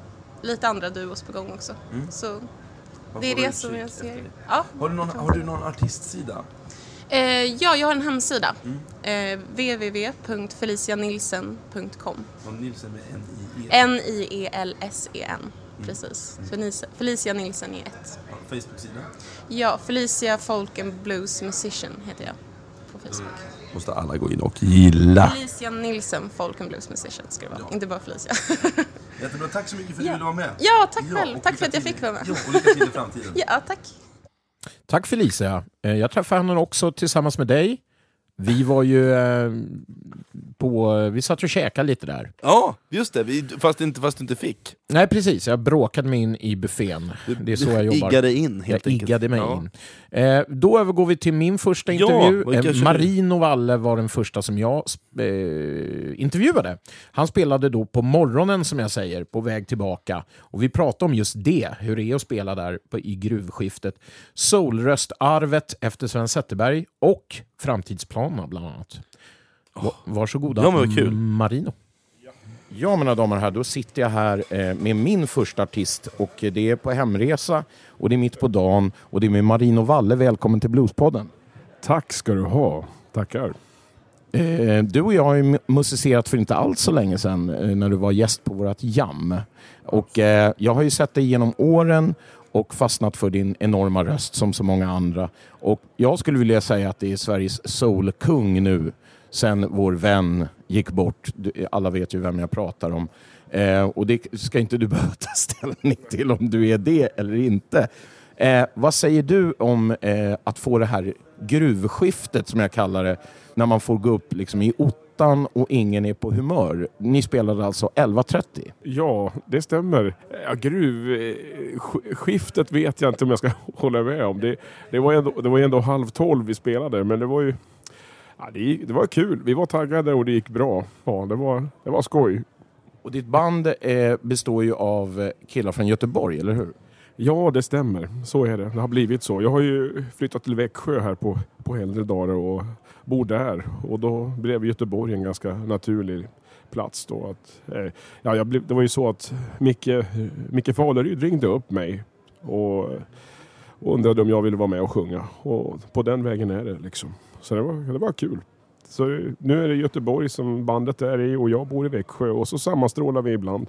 lite andra duos på gång också. Mm. Så det är det som jag ser. Ja. Har du någon, har du någon artistsida? Eh, ja, jag har en hemsida. Mm. Eh, www.felicianilsen.com Och Nilsen med N-I-E? N-I-E-L-S-E-N. Mm. Precis. Felicia, Felicia Nilsen är ett. Ja, Facebook-sida? Ja, Felicia Folk and Blues Musician heter jag på Facebook. Måste alla gå in och gilla. Felicia Nilsen Folk and Blues Musician ska det vara. Ja. Inte bara Felicia. Jättebra, tack så mycket för att du Ja. ville vara med. ja, tack själv. och Tack för att jag fick i- vara med. Ja, och lycka till i framtiden. *laughs* Ja, tack. Tack Felicia. Eh, jag träffade henne också tillsammans med dig Vi var ju eh, på... Vi satt och käkade lite där. Ja, just det, vi, fast, inte, fast du inte fick. Nej, precis. Jag bråkade mig in i buffén. Det är så jag jobbar. Iggade in helt jag enkelt. iggade mig Ja. in. Eh, då övergår vi till min första Ja, intervju. kanske eh, du- Marino Valle var den första som jag eh, intervjuade. Han spelade då på morgonen, som jag säger, på väg tillbaka. Och Vi pratade om just det, hur det är att spela där på, i gruvskiftet. Soulröstarvet efter Sven Zetterberg och framtidsplanerna, bland annat. Va- Varsågoda, Ja, men vad kul. Marino. Ja, mina damer och herrar, då sitter jag här eh, med min första artist och eh, det är på hemresa och det är mitt på dagen och det är med Marino Valle. Välkommen till Bluespodden. Tack ska du ha. Tackar. Eh, du och jag har ju mu- musicerat för inte alls så länge sedan eh, när du var gäst på vårt jam. Och jag har ju sett dig genom åren och fastnat för din enorma röst som så många andra. Och jag skulle vilja säga att det är Sveriges soulkung nu sen vår vän gick bort. Alla vet ju vem jag pratar om. Eh, och det ska inte du *laughs* behöva ta ställning till om du är det eller inte. Eh, vad säger du om eh, att få det här gruvskiftet som jag kallar det, när man får gå upp liksom i ottan och ingen är på humör? Ni spelade alltså 11.30. Ja, det stämmer. Ja, gruvskiftet eh, vet jag inte om jag ska *laughs* hålla med om. Det, det, var, ändå, det var ändå halv tolv vi spelade, men det var ju ja, det, gick- det var kul. Vi var taggade och det gick bra. Ja, det, var, det var skoj. Och ditt band eh, består ju av eh, killar från Göteborg, eller hur? Ja, det stämmer. Så är det. Det har blivit så. Jag har ju flyttat till Växjö här på, på äldre dagar och bor där. Och då blev Göteborg en ganska naturlig plats då. Att, eh, ja, jag blev, det var ju så att Micke, Micke Faleryd ringde upp mig och, och undrade om jag ville vara med och sjunga. Och på den vägen är det liksom. Så det var, det var kul. Så nu är det Göteborg som bandet är i och jag bor i Växjö och så sammanstrålar vi ibland.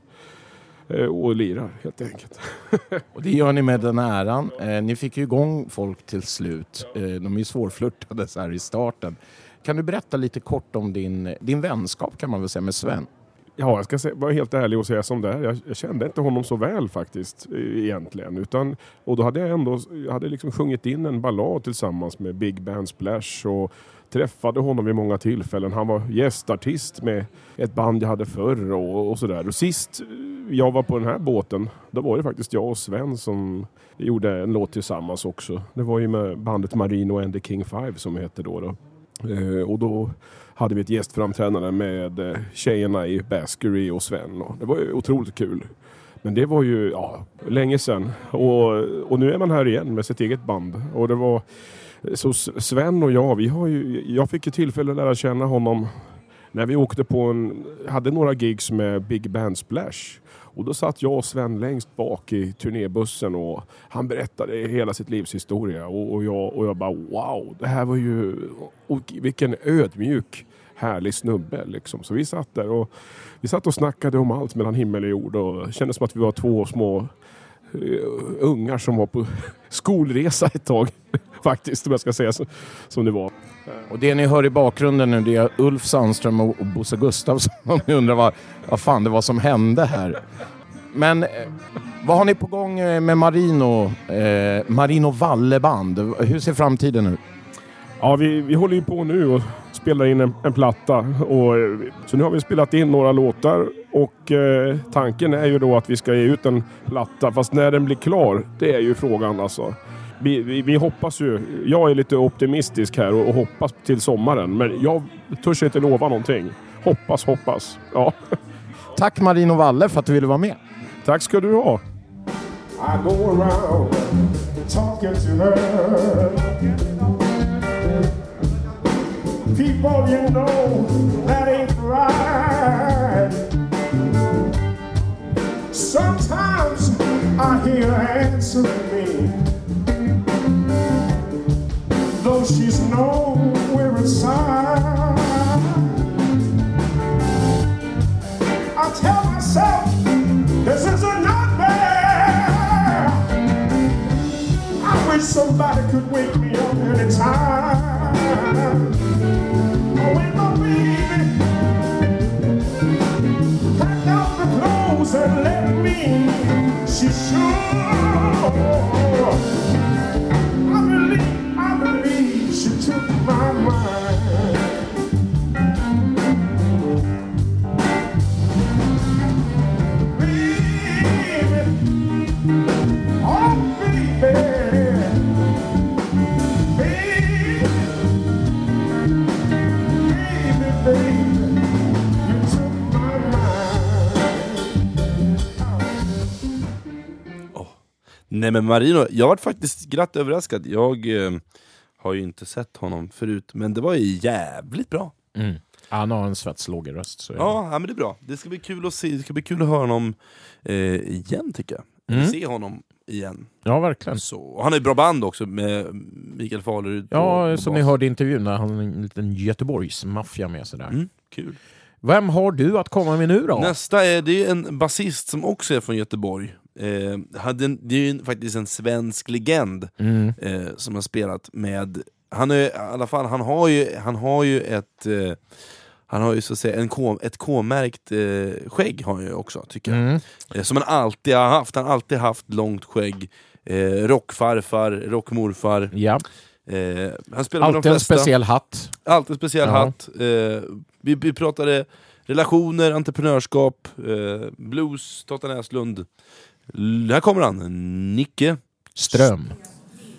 Eh, och lirar helt enkelt. *laughs* Och det gör ni med den äran. Eh, ni fick ju igång folk till slut. Eh, de är ju svårflörtade så här i starten. Kan du berätta lite kort om din, din vänskap kan man väl säga med Sven? Ja, jag ska vara helt ärlig och säga som det är. Jag, jag kände inte honom så väl faktiskt e, egentligen. Utan, och då hade jag ändå jag hade liksom sjungit in en ballad tillsammans med Big Band Splash och träffade honom vid många tillfällen. Han var gästartist med ett band jag hade förr och, och sådär. Och sist jag var på den här båten, då var det faktiskt jag och Sven som gjorde en låt tillsammans också. Det var ju med bandet Marino and the King Five som det hette då. då. Eh, och då hade vi ett gästframträdande med eh, tjejerna i Baskery och Sven. Och det var ju otroligt kul. Men det var ju ja, länge sedan. Och, och nu är man här igen med sitt eget band. Och det var, så Sven och jag, vi har ju, jag fick ju tillfälle att lära känna honom när vi åkte på en, hade några gigs med Big Band Splash. Och då satt jag och Sven längst bak i turnébussen och han berättade hela sitt livs historia. Och, och, jag, och jag bara wow, det här var ju, och vilken ödmjuk härlig snubbe liksom. Så vi satt där och vi satt och snackade om allt mellan himmel och jord och det kändes som att vi var två små eh, ungar som var på *laughs* skolresa ett tag. *laughs* Faktiskt, om jag ska säga så, som det var. Och det ni hör i bakgrunden nu det är Ulf Sandström och och Bosse Gustafsson. *laughs* Om ni undrar vad, vad fan det var som hände här. Men eh, vad har ni på gång eh, med Marino, eh, Marino Valle-band? Hur ser framtiden ut? Ja, vi, vi håller ju på nu och spelar in en, en platta. Och, så nu har vi spelat in några låtar och eh, tanken är ju då att vi ska ge ut en platta. Fast när den blir klar, det är ju frågan alltså. Vi, vi, vi hoppas ju, jag är lite optimistisk här och, och hoppas till sommaren. Men jag törs inte lova någonting. Hoppas, hoppas. Ja. Tack Marino Valle för att du ville vara med. Tack ska du ha. I go around talking to her. People, you know, that ain't right. Sometimes I hear answering me. Nej men Marino, jag varit faktiskt glatt överraskad. Jag eh, har ju inte sett honom förut, men det var ju jävligt bra. Mm. Han har en svetslåg röst. Så Ja, ja men det är bra. Det ska bli kul att se, det ska bli kul att höra honom eh, igen tycker jag. Mm. Se honom igen. ja, verkligen. Så, han ju bra band också med Mikael Falerud på- Ja, som ni hörde i intervjun, där han har en liten Göteborgsmaffia med sig där. Mm, kul. Vem har du att komma med nu då? Nästa är, det är en basist som också är från Göteborg. Eh, hade en, det är ju en- faktiskt en svensk legend Mm. eh, som har spelat med... Han, är, i alla fall, han, har ju, han har ju ett... Eh, han har ju så att säga en K, ett K-märkt eh, skägg har han ju också, tycker jag. Mm. Eh, som han alltid har haft. Han har alltid haft långt skägg. Eh, rockfarfar, rockmorfar. Ja, Eh, han spelar med de alltid en speciell hatt. Alltid en speciell Ja. hatt. Eh, vi, vi pratade relationer, entreprenörskap, eh, blues, Totta Näslund. Här kommer han, Nicke. Ström.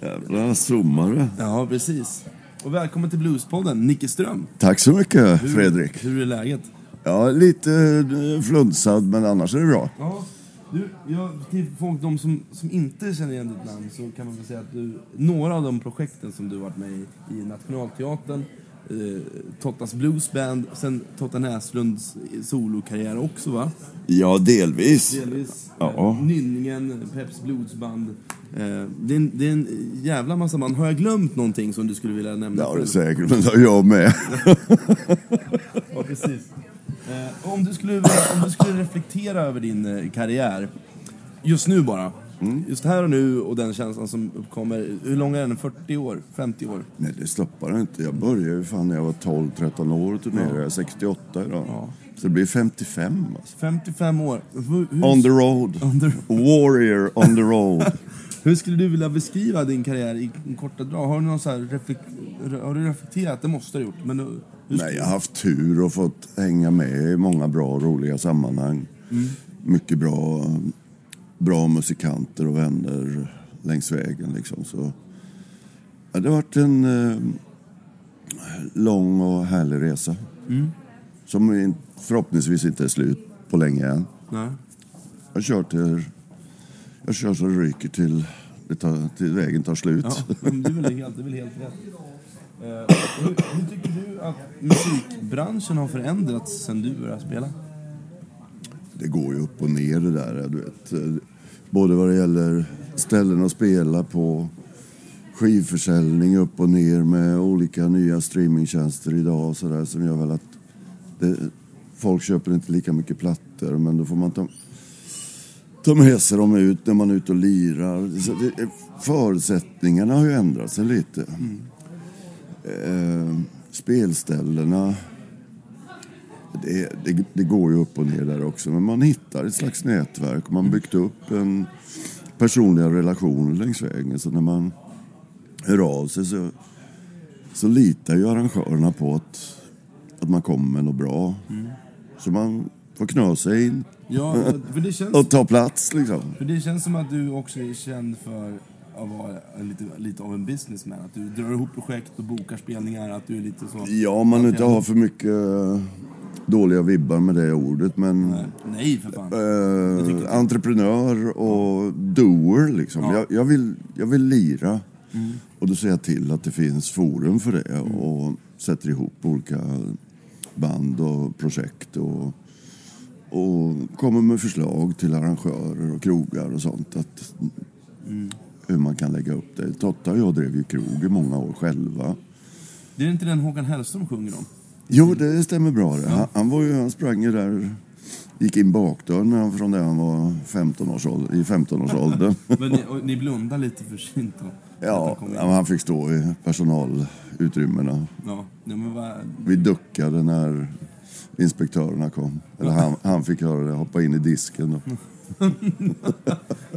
Jävla sommare. Ja, precis. Och välkommen till Bluespodden, Nicke Ström. Tack så mycket Fredrik. Hur är läget? Ja, lite eh, flunsad men annars är det bra. Ja, du, jag, till folk, de som, som inte känner igen ditt namn så kan man väl säga att du, några av de projekten som du varit med i, i Nationalteatern, eh, Tottas Bluesband, sen Totta Näslunds solokarriär också va? Ja, delvis. Delvis. Ja. Eh, Nynningen, Peps Bluesband. Eh, det, är en, det är en jävla massa band. Har jag glömt någonting som du skulle vilja nämna? Ja, det är själv? säkert. Men det har jag med. *laughs* Ja, precis. Eh, om, du skulle, om du skulle reflektera över din karriär, just nu bara. Mm. Just här och nu och den känslan som uppkommer. Hur lång är den? 40 år? 50 år? Nej, det stoppar inte. Jag började ju fan när jag var 12-13 år och turnerade. Jag är 68 idag. Så det blir 55 alltså. 55 år. Hur, On the road. On the- Warrior on the road. *laughs* hur skulle du vilja beskriva din karriär i korta drag? Har du, någon så här reflek- har du reflekterat? Det måste du ha gjort. Men hur Nej, jag har haft tur och fått hänga med i många bra och roliga sammanhang. Mycket bra, bra musikanter och vänner längs vägen. Liksom. Så, ja, det har varit en eh, lång och härlig resa. Som in- förhoppningsvis inte är slut på länge än. Nej. Jag kör, till, jag kör så det ryker till, det tar, till vägen tar slut. Ja, *laughs* men det är väl helt, det är väl helt rätt. Eh, hur, hur tycker du att musikbranschen har förändrats sen du började spela? Det går ju upp och ner det där. Du vet. Både vad det gäller ställen att spela på, skivförsäljning upp och ner med olika nya streamingtjänster idag och sådär som gör väl att det, folk köper inte lika mycket plattor men då får man ta, ta med sig dem ut när man är ute och lirar. Så det, förutsättningarna har ju ändrat sig lite. Eh, spelställena det, det, det går ju upp och ner där också, men man hittar ett slags nätverk. Man har byggt upp en personliga relationer längs vägen. Så när man hör av sig så, så litar ju arrangörerna på att, att man kommer med något bra. Så man får knö sig in Ja, *laughs* känns, och ta plats liksom. för det känns som att du också är känd för att vara lite, lite av en businessman. Att du drar ihop projekt och bokar spelningar, att du är lite så... Ja, man inte har för mycket dåliga vibbar med det ordet, men... Nej, Nej för fan. Eh, entreprenör och doer liksom. Ja. Jag, jag, vill, jag vill lira. Mm. Och då ser jag till att det finns forum för det och sätter ihop olika band och projekt och, och kommer med förslag till arrangörer och krogar och sånt. Att, Mm. Hur man kan lägga upp det. Totta och jag drev ju krog i många år själva. Det är inte den Håkan Hellström sjunger om? Jo, det stämmer bra det. Han, han, var ju, han sprang ju där, gick in bakdörren från det han var 15 års ålder, i 15-årsåldern. *laughs* Men ni, ni blundar lite försynt då? Att ja, han han fick stå i personalutrymmena. Ja, men vad... Vi duckade när inspektörerna kom. Eller han, han fick göra det, hoppa in i disken. *laughs*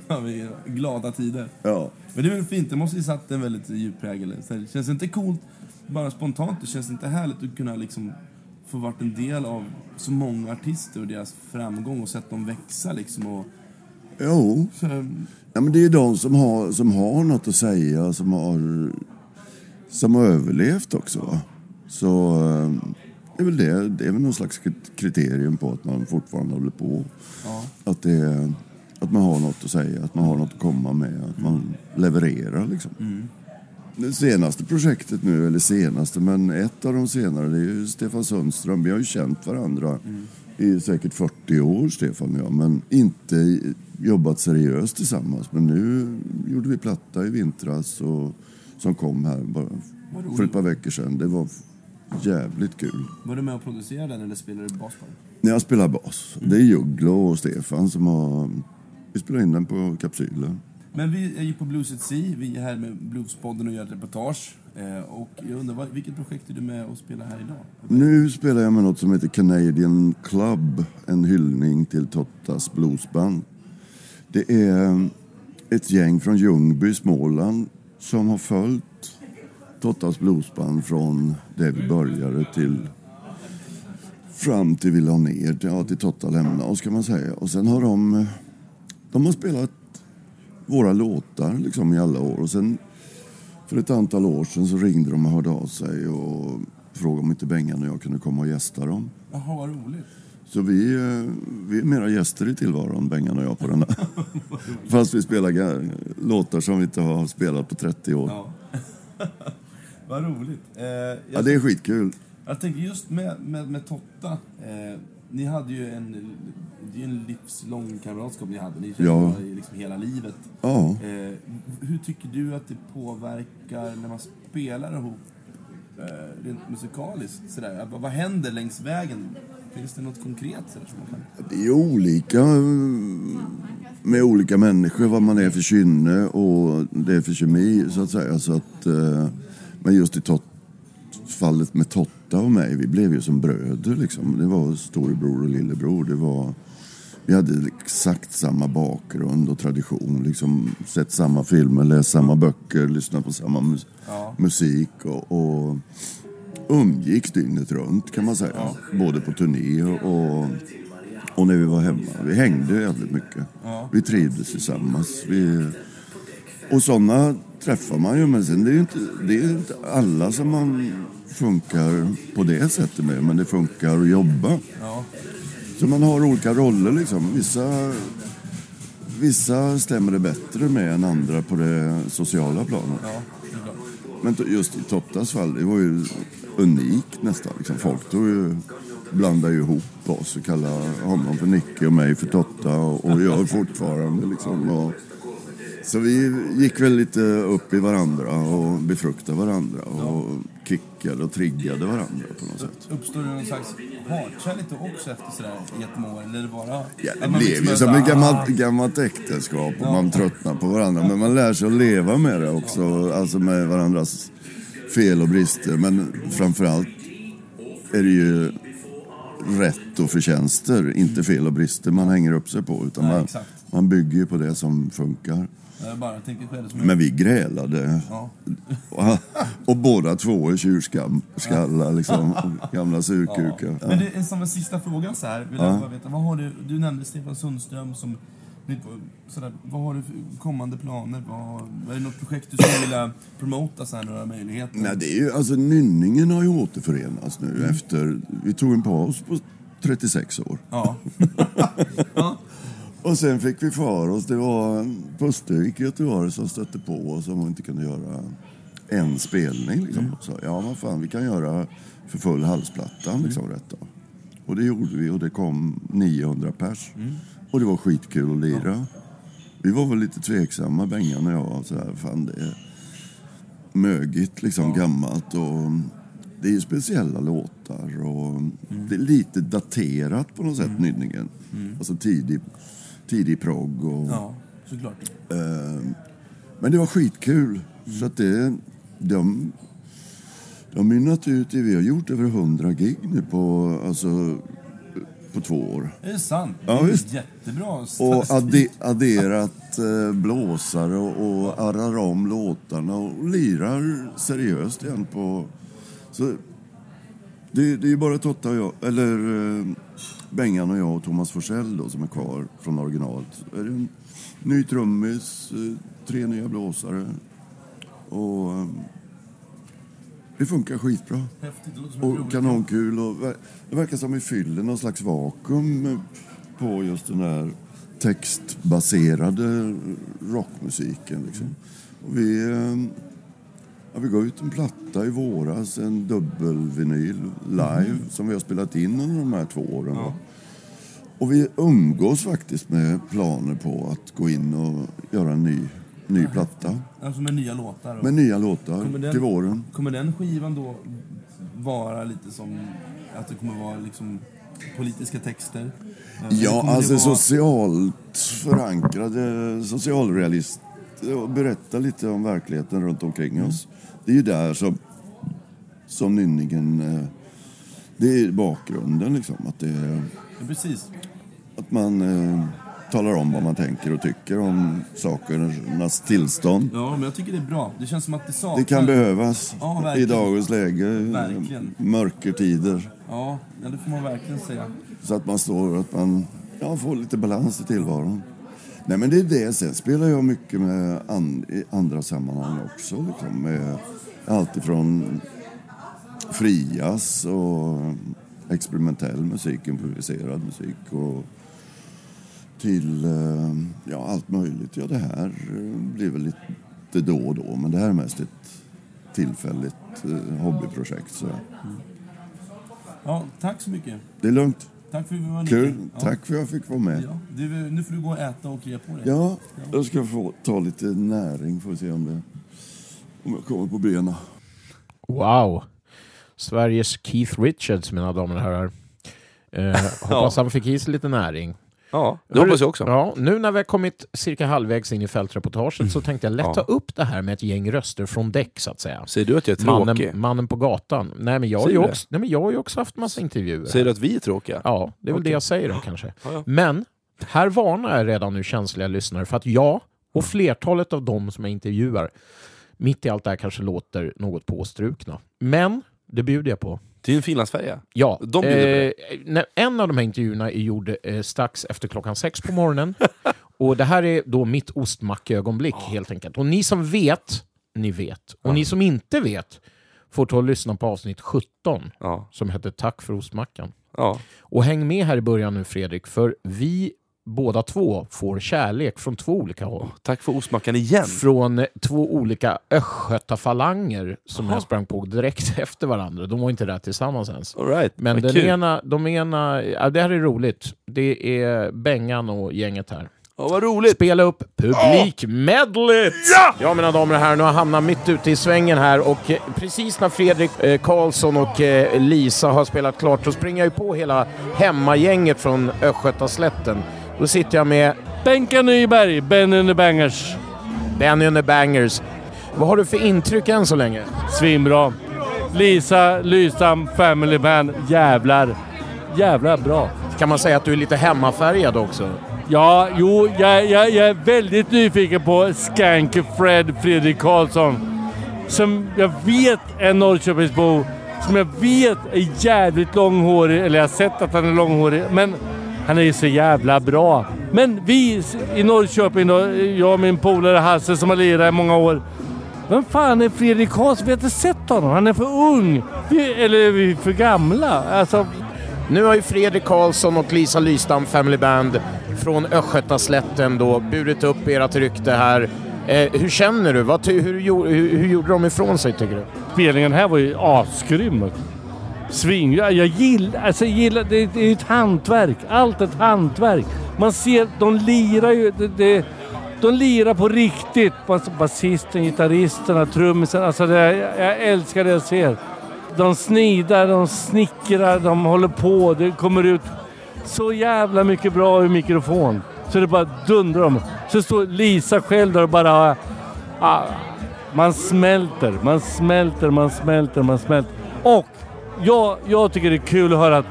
Ja, glada tider. ja. Men det är väl fint, det måste ju satt en väldigt djup prägel. Så det känns inte coolt, bara spontant, det känns inte härligt att kunna liksom få varit en del av så många artister och deras framgång och sett dem växa liksom och Jo, Så, ja, men det är de som har, som har något att säga, som har, som har överlevt också. Så eh, det är väl det. Det är väl någon slags krit- kriterium på att man fortfarande håller på. ja. Att, det, att man har något att säga, att man har något att komma med, att man levererar liksom. Det senaste projektet nu, eller senaste, men ett av de senare, det är ju Stefan Sundström. Vi har ju känt varandra i säkert 40 år, Stefan och jag, men inte jobbat seriöst tillsammans. Men nu gjorde vi platta i vintras och, som kom här bara för ett par veckor sedan. Det var jävligt kul. Var du med och producerade den eller spelade du bas på den? Jag spelar bas, det är Jugglo och Stefan som har... Vi spelar in den på kapsylen. Men vi är ju på Blues at Sea, vi är här med Bluespodden och gör ett reportage. Eh, och jag undrar, vilket projekt är du med och spelar här idag? Nu spelar jag med något som heter Canadian Club, en hyllning till Tottas bluesband. Det är eh, ett gäng från Ljungby, Småland, som har följt Tottas bluesband från det vi började till fram till vi la ner, till- ja, till Totta lämnade oss kan man säga. Och sen har de, de har spelat våra låtar liksom i alla år. Och sen för ett antal år sedan så ringde de och hörde av sig och frågade om inte Bengan och jag kunde komma och gästa dem. Jaha, vad roligt. Så vi, eh, vi är mera gäster i tillvaron, Bengan och jag, på den här. *laughs* Fast vi spelar låtar som vi inte har spelat på 30 år. Ja. *laughs* vad roligt. Eh, Ja, det är skitkul. jag tänker just med, med, med Totta, eh, ni hade ju en, det är en livslång kamratskap ni hade. Ni Ja. liksom hela livet. Ja. Eh, hur tycker du att det påverkar när man spelar ihop eh, rent musikaliskt? Sådär? Vad, händer längs vägen? Finns det något konkret sådär, som man kan... Det är olika mm, med olika människor, vad man är för kynne och det är för kemi, så att säga. Så att, eh, men just i tot- fallet med Totta och mig, vi blev ju som bröder liksom. Det var storebror och lillebror. Det var, vi hade exakt samma bakgrund och tradition. Liksom, sett samma filmer, läst samma böcker, lyssnat på samma mus- Ja. musik och, och umgicks dygnet runt kan man säga. Både på turné och, och när vi var hemma. Vi hängde jävligt mycket. Ja. Vi trivdes tillsammans. Vi, och sådana träffar man ju, men sen det är ju inte, det är inte alla som man funkar på det sättet med, men det funkar att jobba. Ja. Så man har olika roller liksom. Vissa, vissa stämmer det bättre med än andra på det sociala planet. Ja. Men just i Tottas fall, det var ju unikt nästan. Liksom. Folk tog ju, blandade ju ihop oss och kallade honom för Nicke och mig för Totta och, och gör fortfarande. Liksom. Och, så vi gick väl lite upp i varandra och befruktade varandra och kickade och triggade varandra på något sätt. Uppstår det någon slags hatkärlek också efter sådär jättemånga år? Eller är det bara... Ja, det blev liksom ju som ett gammalt, "Ah, gammalt äktenskap och man tröttnar på varandra. Men man lär sig att leva med det också, alltså med varandras fel och brister. Men framförallt är det ju rätt och förtjänster, inte fel och brister man hänger upp sig på. Utan Nej, man, man bygger ju på det som funkar. Jag bara tänker själv som Men vi grälade. Ja. Och, *laughs* och båda två är tjurskallar, liksom. Gamla surkukar. Men det som en sista fråga så här. Vill jag bara veta, vad har du, du nämnde Stefan Sundström som sådär, vad har du för kommande planer? Vad, är det något projekt du skulle vilja promota? Så här, några möjligheter? Nej, det är ju, alltså Nynningen har ju återförenats nu efter... Vi tog en paus på 36 år. Ja. *laughs* Och sen fick vi för oss, det var Pustervik i Göteborg som stötte på oss om vi inte kunde göra en spelning. Liksom. Och sa, ja vad fan, vi kan göra för full halsplattan liksom rätt av. Och det gjorde vi och det kom 900 pers. Och det var skitkul att lira. Vi var väl lite tveksamma, Bengan och jag. och Sådär, fan det är mögigt, liksom gammalt. Och det är ju speciella låtar och det är lite daterat på något sätt, Nynningen. Alltså tidig, tidig progg och... ja, såklart. Eh, men det var skitkul. Så att det, de, de mynnat ut i, vi har gjort över 100 gig nu på, alltså, på två år. Är det sant? Ja, det är visst. jättebra Och statistik. adde, adderat eh, blåsare och, och arrar om låtarna och lirar seriöst igen på... Så det, det är bara Totta och jag, eller eh, Bengan och jag och Thomas Forsell då, som är kvar från originalet. Är det en ny trummis, eh, tre nya blåsare. Och eh, det funkar skitbra. Och kanonkul. Och det verkar som vi fyller någon slags vakuum eh, på just den där textbaserade rockmusiken. Liksom. Och vi, ja, vi gav ut en platta i våras, en dubbelvinyl live som vi har spelat in under de här två åren. va. Och vi umgås faktiskt med planer på att gå in och göra en ny, ny platta Alltså med nya låtar. med nya låtar Kommer den- till våren. Kommer den skivan då vara lite som att det kommer vara liksom politiska texter? Eh, Ja, alltså vara- socialt förankrade socialrealist och berätta lite om verkligheten runt omkring oss. Det är ju där som, som nynningen... eh, Det är bakgrunden liksom. Att, det, Ja, precis. att man eh, talar om vad man tänker och tycker om sakernas tillstånd. Ja, men jag tycker det är bra. Det känns som att det saknas. Det kan behövas Ja, i dagens läge. Verkligen. Mörkertider. Ja, ja, det får man verkligen säga. Så att man står att man ja, får lite balans i tillvaron. Nej men det är det. Sen spelar jag mycket med an, i andra sammanhang också. Liksom, med allt ifrån frias och experimentell musik, improviserad musik och till eh, ja, allt möjligt. Ja, det här eh, blir väl lite då och då, men det här är mest ett tillfälligt eh, hobbyprojekt. Så. Ja, tack så mycket. Det är lugnt. Tack för att vi var Kul. Ja. Tack för att jag fick vara med. Ja, du, nu får du gå och äta och krya på dig. Ja, jag ska få ta lite näring för att se om det om jag kommer på benen. Wow. Sveriges Keith Richards, mina damer och herrar. Eh, *laughs* hoppas han fick i sig lite näring. Ja, det hoppas jag också. Ja, nu när vi har kommit cirka halvvägs in i fältreportaget så *clears throat* tänkte jag lätta Ja. upp det här med ett gäng röster från däck, så att säga. Säger du att jag är tråkig? Mannen, mannen på gatan. Nej, men jag har, ju det? också, nej, men jag har ju också haft massa intervjuer. Säger du att vi är tråkiga? Ja, det är väl det Okej. jag säger då kanske. Ja, ja. Men här varnar jag redan nu känsliga lyssnare för att jag och flertalet av dem som jag intervjuar mitt i allt det här kanske låter något påstrukna. Men det bjuder jag på. Till en finlandsfärja? Ja, De eh, en av de här intervjuerna är gjord eh, strax efter klockan sex på morgonen. *laughs* och det här är då mitt ostmackögonblick helt enkelt. Och ni som vet, ni vet. Och ni som inte vet får ta och lyssna på avsnitt 17 Ja. som heter Tack för ostmackan. ja. Och häng med här i början nu Fredrik, för vi båda två får kärlek från två olika håll. Tack för ostmackan igen. Från två olika östgötafalanger som jag sprang på direkt *laughs* efter varandra. De var inte där tillsammans ens. All right. Men Vad den kul. ena, de ena, ja, det här är roligt. Det är Bengan och gänget här. Ja, vad roligt! Spela upp publikmedlet! Ja! ja, mina damer och herrar, nu har jag hamnat mitt ute i svängen här och eh, precis när Fredrik eh, Karlsson och eh, Lisa har spelat klart så springer jag ju på hela hemmagänget från Östgötaslätten. Då sitter jag med Benka Nyberg, Ben and the Bangers. Benny and the Bangers. Vad har du för intryck än så länge? Svinbra. Lisa Lysam Family Band. Jävlar. Jävlar bra. Kan man säga att du är lite hemmafärgad också? Ja, jo, jag, jag, jag är väldigt nyfiken på Skank Fred Fredrik Karlsson. Som jag vet är Norrköpingsbo. Som jag vet är jävligt långhårig. Eller jag har sett att han är långhårig. Men han är ju så jävla bra. Men vi i Norrköping då, jag och min polare Hasse som har lirat i många år. Vem fan är Fredrik Karlsson? Vi har inte sett honom. Han är för ung. Vi, eller vi är för gamla. Alltså, Nu har ju Fredrik Karlsson och Lisa Lystam Family Band från Östgötaslätten då burit upp ert rykte här. Eh, hur känner du? Vad hur, gjo- hur, hur gjorde de ifrån sig tycker du? spelningen här var ju asgrym. Svin. Jag, jag gillar, alltså jag gillar, det, det är ett hantverk. Allt ett hantverk. Man ser, de lirar ju, det, det, de lirar på riktigt. Basisten, gitarristerna, trummisen. Alltså det, jag, jag älskar det jag ser. De snidar, de snickrar, de håller på. Det kommer ut så jävla mycket bra ur mikrofon. Så det bara dundrar om. Så står Lisa själv där och bara... Ah, ah man smälter, man smälter, man smälter, man smälter. Och jag, jag tycker det är kul att höra att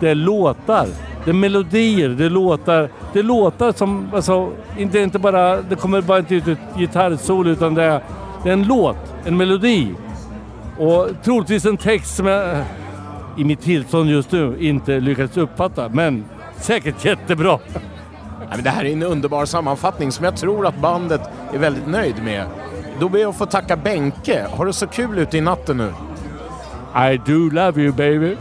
det är låtar. Det är melodier, det är låtar. Det är låtar som, alltså, inte, inte bara, det kommer bara inte ut ett gitarrsolo utan det är, det är en låt, en melodi. Och troligtvis en text som jag... Eh, i mitt tillstånd just nu inte lyckats uppfatta. Men säkert jättebra. *laughs* Nej, men det här är en underbar sammanfattning som jag tror att bandet är väldigt nöjd med. Då ber jag att få tacka Benke. Har du så kul ute i natten nu? I do love you baby.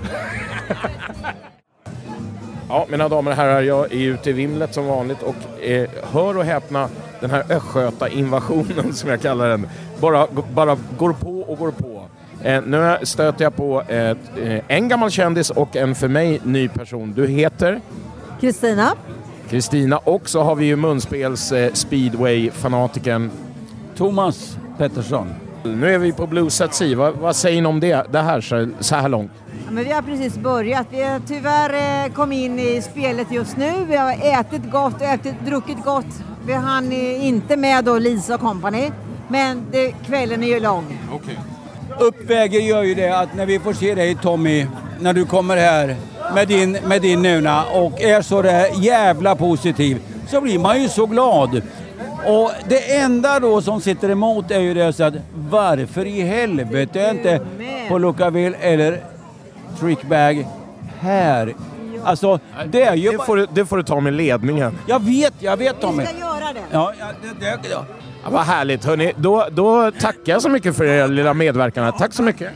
Ja, mina damer och herrar, jag är ute i vimlet som vanligt och eh, hör och häpna, den här Östgöta-invasionen som jag kallar den, bara, bara går på och går på. Eh, nu stöter jag på eh, eh, en gammal kändis och en för mig ny person. Du heter? Kristina? Kristina och så har vi ju munspels eh, speedway-fanatikern. Thomas Pettersson. Nu är vi på Blues at Sea. Vad, vad säger ni om det, det här så, så här långt? Ja, Men vi har precis börjat. Vi har tyvärr eh, kommit in i spelet just nu. Vi har ätit gott, ätit, druckit gott. Vi hann eh, inte med då Lisa och company. Men det, kvällen är ju lång. Uppväger gör ju det att när vi får se dig Tommy, när du kommer här med din, med din nuna och är så där jävla positiv, så blir man ju så glad. Och det enda då som sitter emot är ju det så att varför i helvete är inte på Lookaville eller Trickbag här? Alltså, det är ju... Det får, du, det får du ta med ledningen. Jag vet, jag vet Vi Tommy. ska göra det. Ja, ja, det, det, ja. Ja, vad härligt hörni. Då, då tackar jag så mycket för er lilla medverkan. Tack så mycket.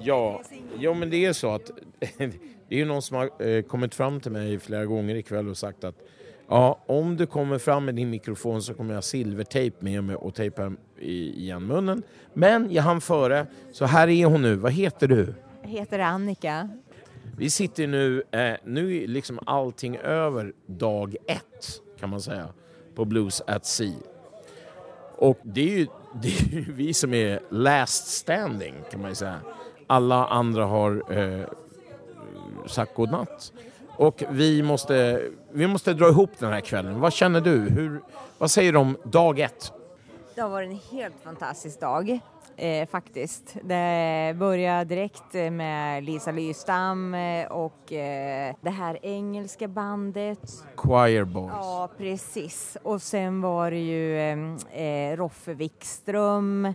Ja, ja men det är så att *laughs* det är ju någon som har eh, kommit fram till mig flera gånger ikväll och sagt att ja, om du kommer fram med din mikrofon så kommer jag ha silvertejp med mig och tejpa i, igen munnen. Men jag hann före, så här är hon nu. Vad heter du? Jag heter Annika. Vi sitter nu, eh, nu är liksom allting över dag ett kan man säga på Blues at Sea. Och det är ju, *laughs* det är ju vi som är last standing kan man ju säga. Alla andra har eh, sagt godnatt. Och vi måste, vi måste dra ihop den här kvällen. Vad känner du? Hur, vad säger du om dag ett? Det har varit en helt fantastisk dag. Eh, faktiskt. Det började direkt med Lisa Lystam eh, och eh, det här engelska bandet. Choir Boys. Ja, precis. Och sen var det ju eh, Roffe Wikström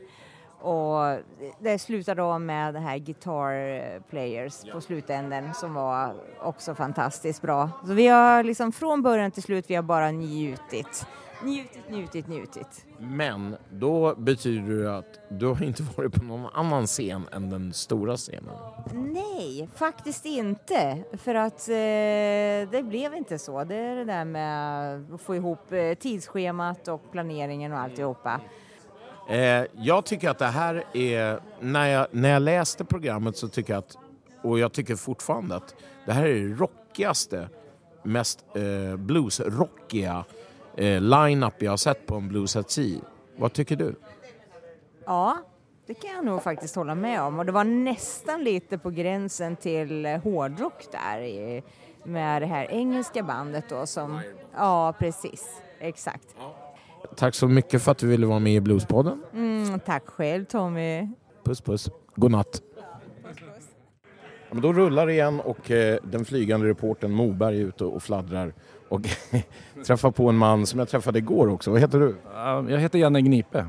och det slutade då med det här Guitar Players på slutänden som var också fantastiskt bra. Så vi har liksom från början till slut, vi har bara njutit. Njutit, njutit, njutit. Men då betyder det att du har inte varit på någon annan scen än den stora scenen. Nej, faktiskt inte. För att eh, det blev inte så. Det är det där med att få ihop eh, tidsschemat och planeringen och alltihopa. Eh, jag tycker att det här är, när jag, när jag läste programmet så tycker jag att, och jag tycker fortfarande att det här är det rockigaste, mest eh, bluesrockiga eh, line-up jag har sett på en Blues at Sea. Vad tycker du? Ja, det kan jag nog faktiskt hålla med om. Och det var nästan lite på gränsen till eh, hårdrock där i, med det här engelska bandet då som... Ja, precis. Exakt. Tack så mycket för att du ville vara med i Bluespodden. Mm, tack själv Tommy. Puss puss. God natt. Ja, men då rullar det igen och eh, den flygande reportern Moberg är ute och fladdrar och *laughs* träffar på en man som jag träffade igår också. Vad heter du? Jag heter Janne Gnipe.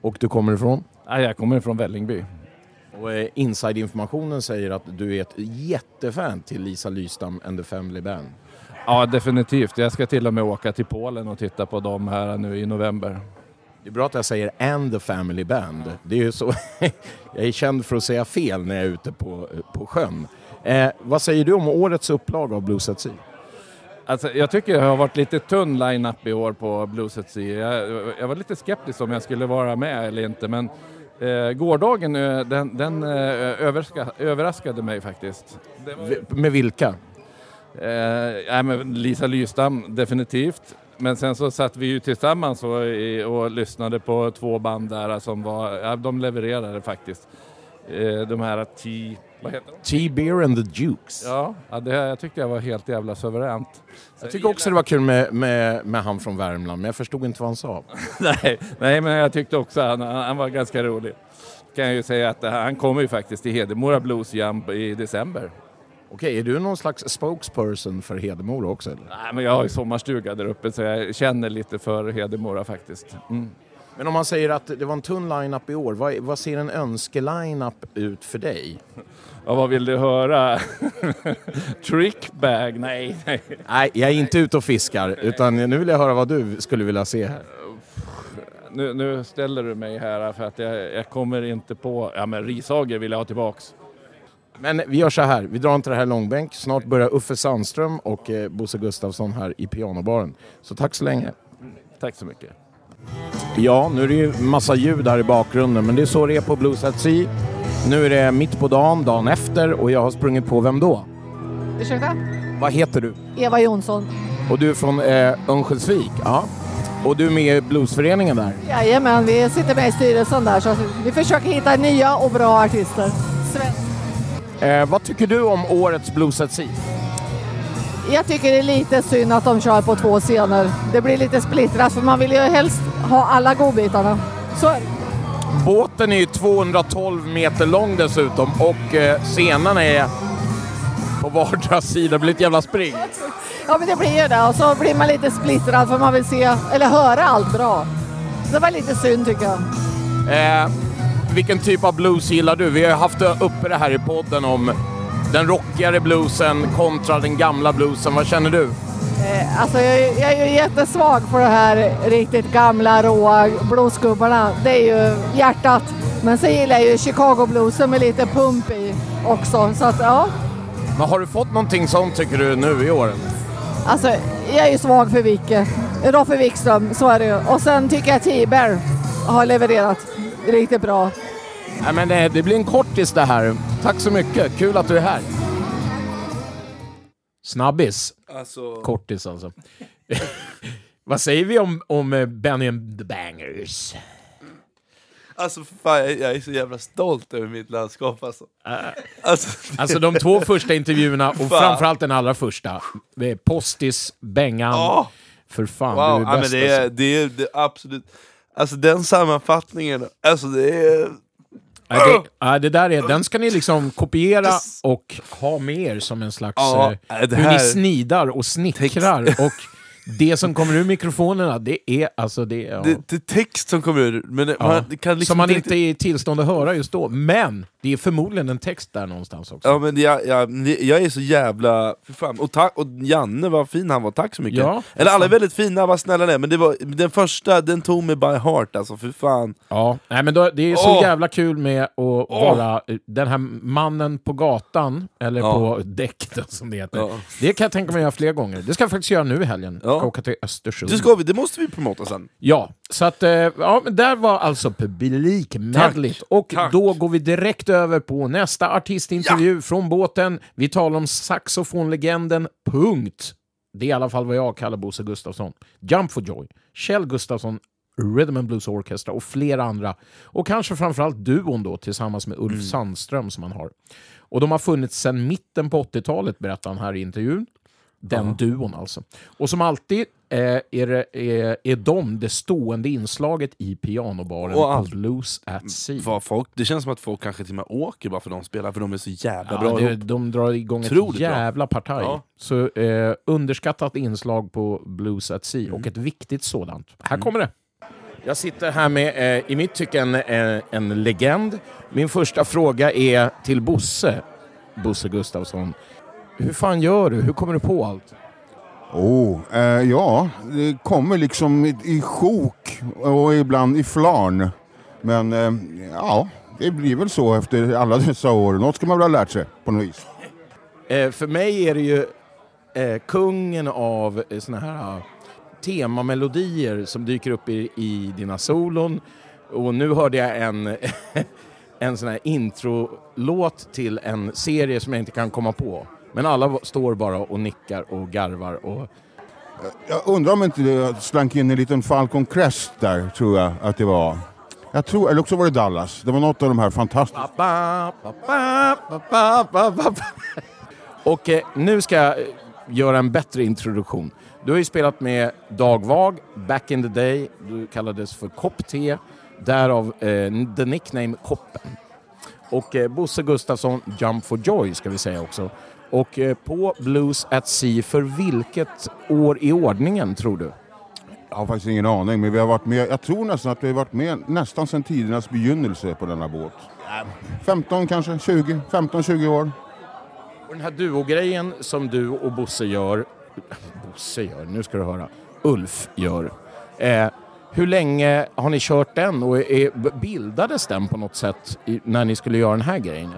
Och du kommer ifrån? Ja, Jag kommer från Vällingby. Och eh, inside-informationen säger att du är ett jättefan till Lisa Lystam and the Family Band. Ja, definitivt. Jag ska till och med åka till Polen och titta på dem här nu i november. Det är bra att jag säger and the Family Band. Det är ju så, *laughs* jag är känd för att säga fel när jag är ute på, på sjön. Eh, vad säger du om årets upplaga av Blues at Sea? Alltså, jag tycker det har varit lite tunn line-up i år på Blues at Sea. Jag, jag var lite skeptisk om jag skulle vara med eller inte, men eh, gårdagen eh, den, den eh, överraska, överraskade mig faktiskt. Var, Med vilka? Eh, men Lisa Lystam, definitivt. Men sen så satt vi ju tillsammans och, och lyssnade på två band där som var, ja, de levererade faktiskt. Eh, de här T... Vad heter de? T-Beer and the Dukes. Ja, ja det, jag tyckte jag var helt jävla suveränt. Jag tycker också det var kul med, med, med han från Värmland, men jag förstod inte vad han sa. *laughs* nej, nej, men jag tyckte också han, han var ganska rolig. Kan jag ju säga att han kommer ju faktiskt till Hedemora Blues Jam i december. Okej, är du någon slags spokesperson för Hedemora också? Eller? Nej, men jag har ju sommarstuga där uppe så jag känner lite för Hedemora faktiskt. Mm. Men om man säger att det var en tunn line-up i år, vad, vad ser en önskeline-up ut för dig? *laughs* Ja, vad vill du höra? *laughs* Trickbag? Nej, nej. Nej, jag är inte ute och fiskar, utan nu vill jag höra vad du skulle vilja se här. Nu, nu ställer du mig här för att jag, jag kommer inte på... Ja, men Rishager vill jag ha tillbaks. Men vi gör så här, vi drar inte det här långbänk. Snart börjar Uffe Sandström och eh, Bosse Gustafsson här i pianobaren. Så tack så länge. Tack så mycket. Ja, nu är det ju massa ljud här i bakgrunden, men det är så det är på Blues at Sea. Nu är det mitt på dagen, dagen efter, och jag har sprungit på vem då? Ursäkta? Vad heter du? Eva Jonsson. Och du är från eh, Örnsköldsvik? Ja. Och du är med i bluesföreningen där? Jajamän, vi sitter med i styrelsen där så vi försöker hitta nya och bra artister. Eh, vad tycker du om årets Blues at Sea? Jag tycker det är lite synd att de kör på två scener. Det blir lite splittrat för man vill ju helst ha alla godbitarna. Så. Båten är ju 212 meter lång dessutom och eh, scenerna är på vardera sida. Det blir ett jävla spring. Ja men det blir ju det och så blir man lite splittrad för man vill se eller höra allt bra. Det var lite synd tycker jag. Eh, vilken typ av blues gillar du? Vi har haft uppe det här i podden om den rockigare bluesen kontra den gamla bluesen. Vad känner du? Eh, Alltså jag, är- jag är ju jättesvag för det här riktigt gamla råa bluesgubbarna. Det är ju hjärtat. Men sen gillar jag ju Chicago bluesen med lite pump i också. Så att ja, Men har du fått någonting sånt tycker du nu i år? alltså jag är ju svag för Vicke. Roffe Wikström, så är det ju. Och sen tycker jag T-Bear har levererat riktigt bra. Nej, men det, det blir en kortis det här. Tack så mycket. Kul att du är här. Snabbis. Alltså... Kortis alltså. *laughs* Vad säger vi om, om eh, Benny and the Bangers? Alltså för fan, jag, jag är så jävla stolt över mitt landskap alltså. Alltså, *laughs* Alltså de två första intervjuerna och Fan. framförallt den allra första. Det är Postis, Bengan. Ja. För fan, wow, du är ja, men bäst det, är, alltså. det är det är absolut... Alltså den sammanfattningen, alltså det är... Nej, det, nej, det där är, den ska ni liksom kopiera och ha med er som en slags... Ja, eh, det hur här- ni snidar och snickrar. och *laughs* det som kommer ur mikrofonerna, det är alltså... Det, ja. Det, det är text som kommer ur, men det, Ja. man kan liksom som man inte inte är i tillstånd att höra just då. Men det är förmodligen en text där någonstans också. Ja men jag, jag, jag är så jävla... För fan. Och, tack, och Janne, vad fin han var, tack så mycket! Ja, Eller alla är väldigt fina, vad snälla ni är, men det var, den första, den tog mig by heart alltså, för fan. Ja, nej, men då, det är så Åh! jävla kul med att vara eh, den här mannen på gatan, eller Ja. på däck som det heter. Ja. Det kan jag tänka mig göra fler gånger. Det ska jag faktiskt göra nu i helgen. Ja. Ska åka till Östersund. Det, ska vi, det måste vi promota sen. Ja, så att, eh, ja, men där var alltså publikmedligt. Och Tack. då går vi direkt över på nästa artistintervju från båten. Vi talar om saxofonlegenden, punkt. Det är i alla fall vad jag kallar Bosse Gustafsson. Jump for Joy, Kjell Gustafsson, Rhythm and Blues Orchestra och flera andra. Och kanske framförallt duon då tillsammans med Ulf Sandström som han har. Och de har funnits sedan mitten på 80-talet berättar han här i intervjun. Den duon alltså. Och som alltid eh, är, det, är, är de det stående inslaget i pianobaren Och på allt- Blues at Sea. Folk, det känns som att folk kanske till och med åker bara för de spelar, för de är så jävla Ja, bra det, ihop. de drar igång ett Otroligt bra. jävla partaj. Ja. Så eh, underskattat inslag på Blues at Sea, och ett viktigt sådant. Här kommer det. Jag sitter här med, eh, i mitt tycke, en, eh, en legend. Min första fråga är till Bosse, Bosse Gustafsson. Hur fan gör du? Hur kommer du på allt? Oh, eh, ja, det kommer liksom i, i sjok och ibland i flarn. Men eh, ja, det blir väl så efter alla dessa år. Något ska man väl ha lärt sig på något vis. Eh, för mig är det ju eh, kungen av eh, såna här eh, temamelodier som dyker upp i, i dina solon. Och nu hörde jag en, *laughs* en sån här introlåt till en serie som jag inte kan komma på. Men alla står bara och nickar och garvar. Och... Jag undrar om inte det slank in en liten Falcon Crest där, tror jag att det var. Jag tror, eller också var det Dallas. Det var något av de här fantastiska. Ba, ba, ba. Och eh, nu ska jag eh, göra en bättre introduktion. Du har ju spelat med Dag Vag, back in the day. Du kallades för Kopp T, därav eh, the nickname Koppen. Och eh, Bosse Gustafsson, Jump for Joy ska vi säga också. Och eh, på Blues at Sea, för vilket år i ordningen tror du? Jag har faktiskt ingen aning, men vi har varit med, jag tror nästan att vi har varit med nästan sedan tidernas begynnelse på denna båt. 15 kanske, 20, 15-20 år. Och den här duogrejen som du och Bosse gör, *laughs* Bosse gör, nu ska du höra, Ulf gör. Eh, hur länge har ni kört den och är, bildades den på något sätt när ni skulle göra den här grejen?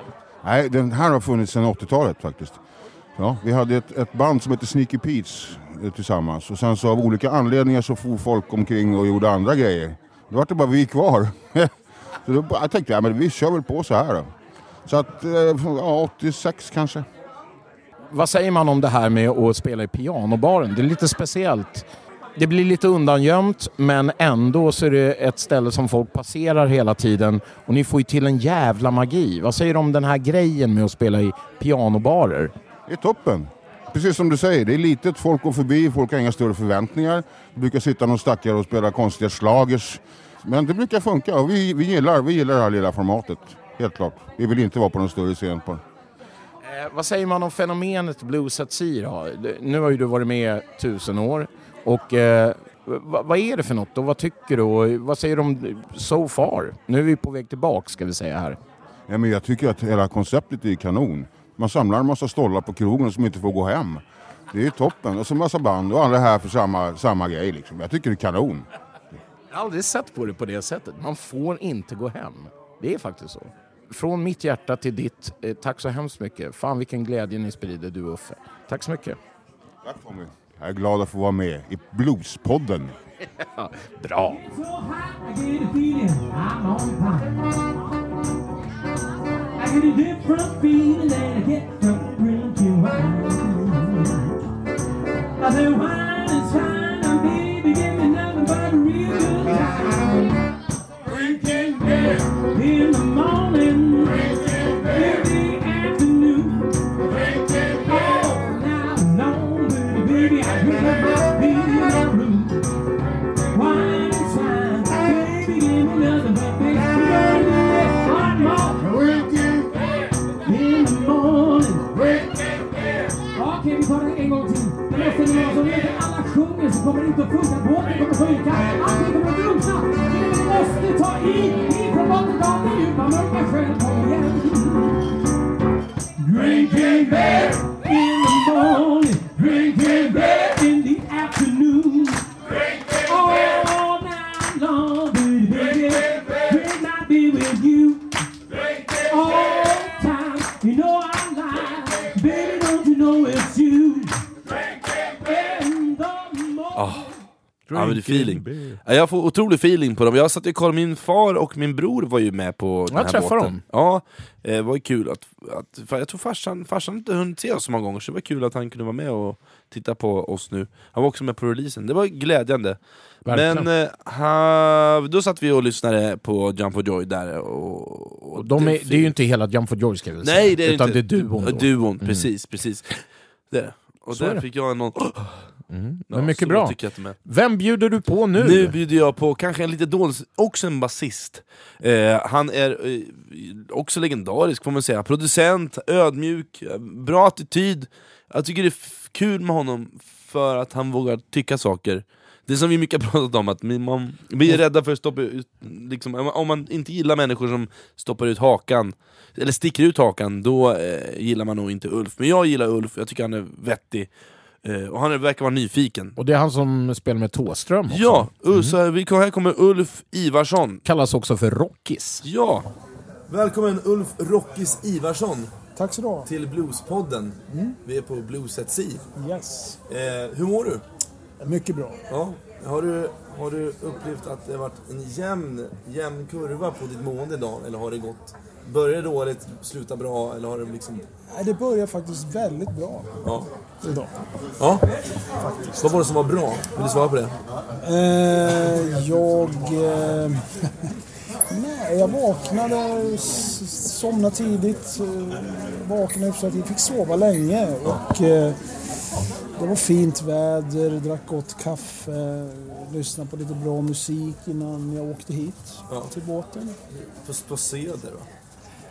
Nej, den här har funnits sedan 80-talet faktiskt. Ja, vi hade ett, ett band som hette Sneaky Pete's eh, tillsammans och sen så av olika anledningar så for folk omkring och gjorde andra grejer. Då var det bara vi kvar. *laughs* så då, jag tänkte, ja, men vi kör väl på så här då. Så att, eh, ja, 86 kanske. Vad säger man om det här med att spela i pianobaren? Det är lite speciellt. Det blir lite undangömt men ändå så är det ett ställe som folk passerar hela tiden och ni får ju till en jävla magi. Vad säger du om den här grejen med att spela i pianobarer? Det är toppen. Precis som du säger, det är litet, folk går förbi, folk har inga större förväntningar. Det brukar sitta någon stackare och spela konstiga slagers. Men det brukar funka vi, vi, gillar, vi gillar det här lilla formatet. Helt klart. Vi vill inte vara på någon större scen. På. Eh, vad säger man om fenomenet Blues at Sea då? Nu har ju du varit med tusen år och eh, vad, är det för något och vad tycker du och vad säger du om so far? Nu är vi på väg tillbaka ska vi säga här. Ja, men jag tycker att hela konceptet är kanon. Man samlar en massa stollar på krogen som inte får gå hem. Det är toppen. Och så en massa band och alla här för samma, samma grej. Liksom. Jag tycker det är kanon. Jag har aldrig sett på det på det sättet. Man får inte gå hem. Det är faktiskt så. Från mitt hjärta till ditt, eh, tack så hemskt mycket. Fan vilken glädje ni sprider du och Uffe. Tack så mycket. Tack Tommy. Jag är glad att få vara med i Bluespodden. Bra. I get a kommer det inte att funka. Båten kommer sjunka. Allting kommer att drunkna. Men vi måste ta i. Ifrån botten av den djupa mörka sjön. Kom igen. Drinking beer Ja, men det är feeling. Ja, Jag får otrolig feeling på dem. Jag satt och kollade, min far och min bror var ju med på den Jag här båten. dem. Ja, eh, det var ju kul att, att jag tror farsan, farsan inte hunnit se oss så många gånger, så det var kul att han kunde vara med och titta på oss nu. Han var också med på releasen, det var glädjande. Verkligen. Men eh, ha, då satt vi och lyssnade på Jump for Joy där och... och De är, det är ju inte hela Jump for Joy ska vi säga. Nej det är utan inte. det är duon. Då. Duon, Mm. precis, precis. Det det. Och Så är där det. fick jag någon... Mm. Ja, Men mycket så bra. Vem bjuder du på nu? Nu bjuder jag på kanske en lite dålig, också en basist. Eh, han är eh, också legendarisk får man säga. Producent, ödmjuk, bra attityd. Jag tycker det är kul med honom för att han vågar tycka saker. Det som vi mycket har pratat om, att man, vi är rädda för att stoppa ut, liksom, om man- om man inte gillar människor som stoppar ut hakan, eller sticker ut hakan, då eh, gillar man nog inte Ulf. Men jag gillar Ulf, jag tycker han är vettig. Eh, och han är, verkar vara nyfiken. Och det är han som spelar med Tåström också. Ja, mm. så här, vi, här kommer Ulf Ivarsson. Kallas också för Rockis. Ja! Välkommen Ulf Rockis Ivarsson Tack så du till Bluespodden. Vi är på Blues at Sea. Yes. Eh, hur mår du? Mycket bra. Ja. Har, du, har du upplevt att det har varit en jämn, jämn kurva på ditt mående idag? Eller har det gått... Börjar det dåligt, sluta bra, eller har det liksom... Nej, det börjar faktiskt väldigt bra Ja. Idag. ja. Vad var det som var bra? Vill du svara på det? Eh, jag... Eh, *laughs* nej, jag vaknade, somnade tidigt, eh, vaknade hyfsat tidigt, fick sova länge och eh, det var fint väder, drack gott kaffe, lyssnade på lite bra musik innan jag åkte hit Ja. till båten. På, Söder va?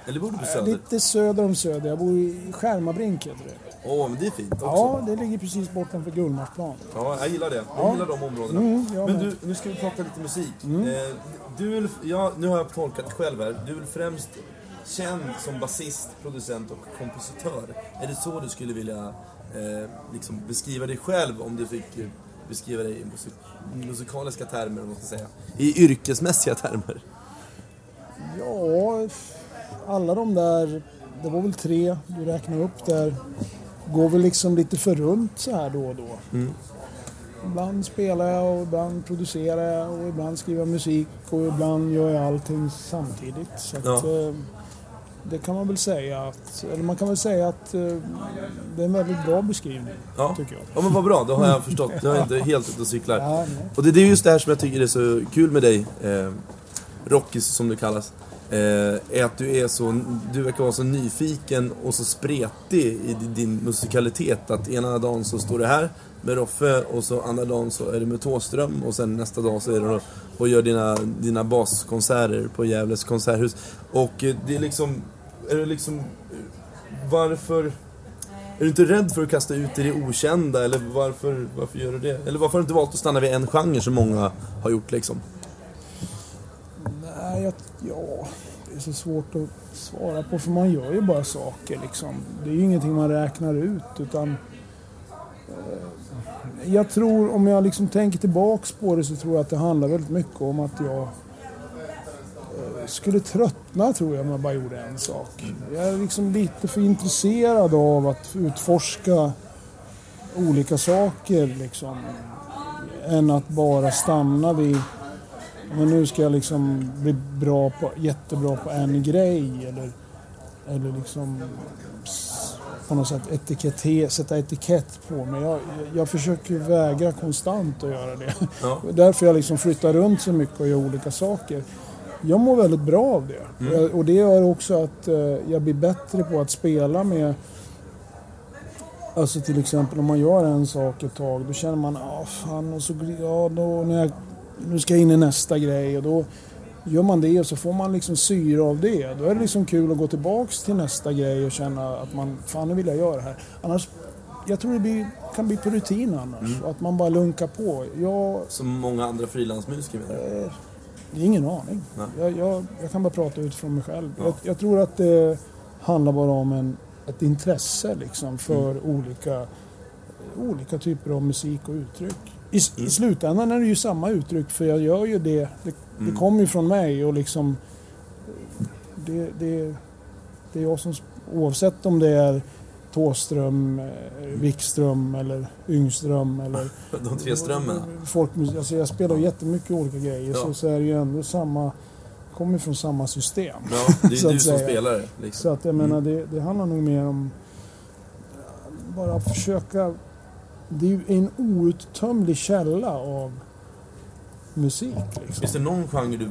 Eller bor du på Söder? Lite söder om Söder. Jag bor i Skärmarbrink heter det. Åh, men det är fint också. Ja, det ligger precis bortanför Gullmarsplan. Ja, jag gillar det. Jag Ja. gillar de områdena. Mm, jag Men med. du, nu ska vi prata lite musik. Mm. Eh, du är, väl- ja, nu har jag tolkat det själv här. Du är väl främst känd som basist, producent och kompositör. Är det så du skulle vilja eh, liksom beskriva dig själv om du fick eh, beskriva dig i musik musikaliska termer, om man ska säga? I yrkesmässiga termer? Ja, alla de där, det var väl tre du räknade upp där, går väl liksom lite för runt så här då och då. Mm. Ibland spelar jag och ibland producerar jag och ibland skriver jag musik och ibland gör jag allting samtidigt. Så att, eh, det kan man väl säga att, eller man kan väl säga att eh, det är en väldigt bra beskrivning, Ja. tycker jag. ja, men vad bra. Då har jag förstått. Jag är inte *laughs* helt ute och cyklar. Ja. Och det, det är just det här som jag tycker är så kul med dig, eh, Rockis som du kallas. Eh, är att du är så, du verkar vara så nyfiken och så spretig i din musikalitet. Att ena dagen så står du här med Roffe och så andra dagen så är du med Thåström och sen nästa dag så är du och, gör dina, dina baskonserter på Gävles konserthus. Och eh, det är liksom, är det liksom, varför är du inte rädd för att kasta ut i det okända eller varför, varför gör du det? Eller varför har du inte valt att stanna vid en genre som många har gjort liksom? Vet, ja, det är så svårt att svara på för man gör ju bara saker liksom. Det är ju ingenting man räknar ut utan eh, jag tror, om jag liksom tänker tillbaks på det så tror jag att det handlar väldigt mycket om att jag eh, skulle tröttna tror jag om jag bara gjorde en sak. Jag är liksom lite för intresserad av att utforska olika saker liksom. Än att bara stanna vid men nu ska jag liksom bli bra på, jättebra på en grej eller, eller liksom på något sätt etiketter, sätta etikett på mig. Jag, jag försöker vägra konstant att göra det. Ja. *laughs* Därför jag liksom flyttar runt så mycket och gör olika saker. Jag mår väldigt bra av det. Mm. Jag- Och det gör också att eh, jag blir bättre på att spela med Alltså till exempel om man gör en sak ett tag då känner man ah fan och så ja då när jag, nu ska jag in i nästa grej och då gör man det och så får man liksom syre av det. Då är det liksom kul att gå tillbaks till nästa grej och känna att man fan nu vill jag göra det här. Annars jag tror det blir, kan bli på rutin annars. Mm. Att man bara lunkar på. Jag, Som många andra frilansmusiker menar du? Eh, det är ingen aning. Jag, jag, jag kan bara prata utifrån mig själv. Ja. Jag, jag tror att det handlar bara om en, ett intresse liksom för Mm. olika, olika typer av musik och uttryck. I. I slutändan är det ju samma uttryck för jag gör ju det. Det, det Mm. kommer ju från mig och liksom det, det, det är jag som, oavsett om det är Thåström, eh, Wikström eller Yngström eller *laughs* De tre strömmarna? folkmusik. Alltså jag spelar ju jättemycket olika grejer Ja. så, så är det ju ändå samma, kommer från samma system. Ja, *laughs* det är så du att som spelar det. Liksom. Så att jag Mm. menar det, det handlar nog mer om bara försöka, det är ju en outtömlig källa av musik. Liksom. Finns det någon genre du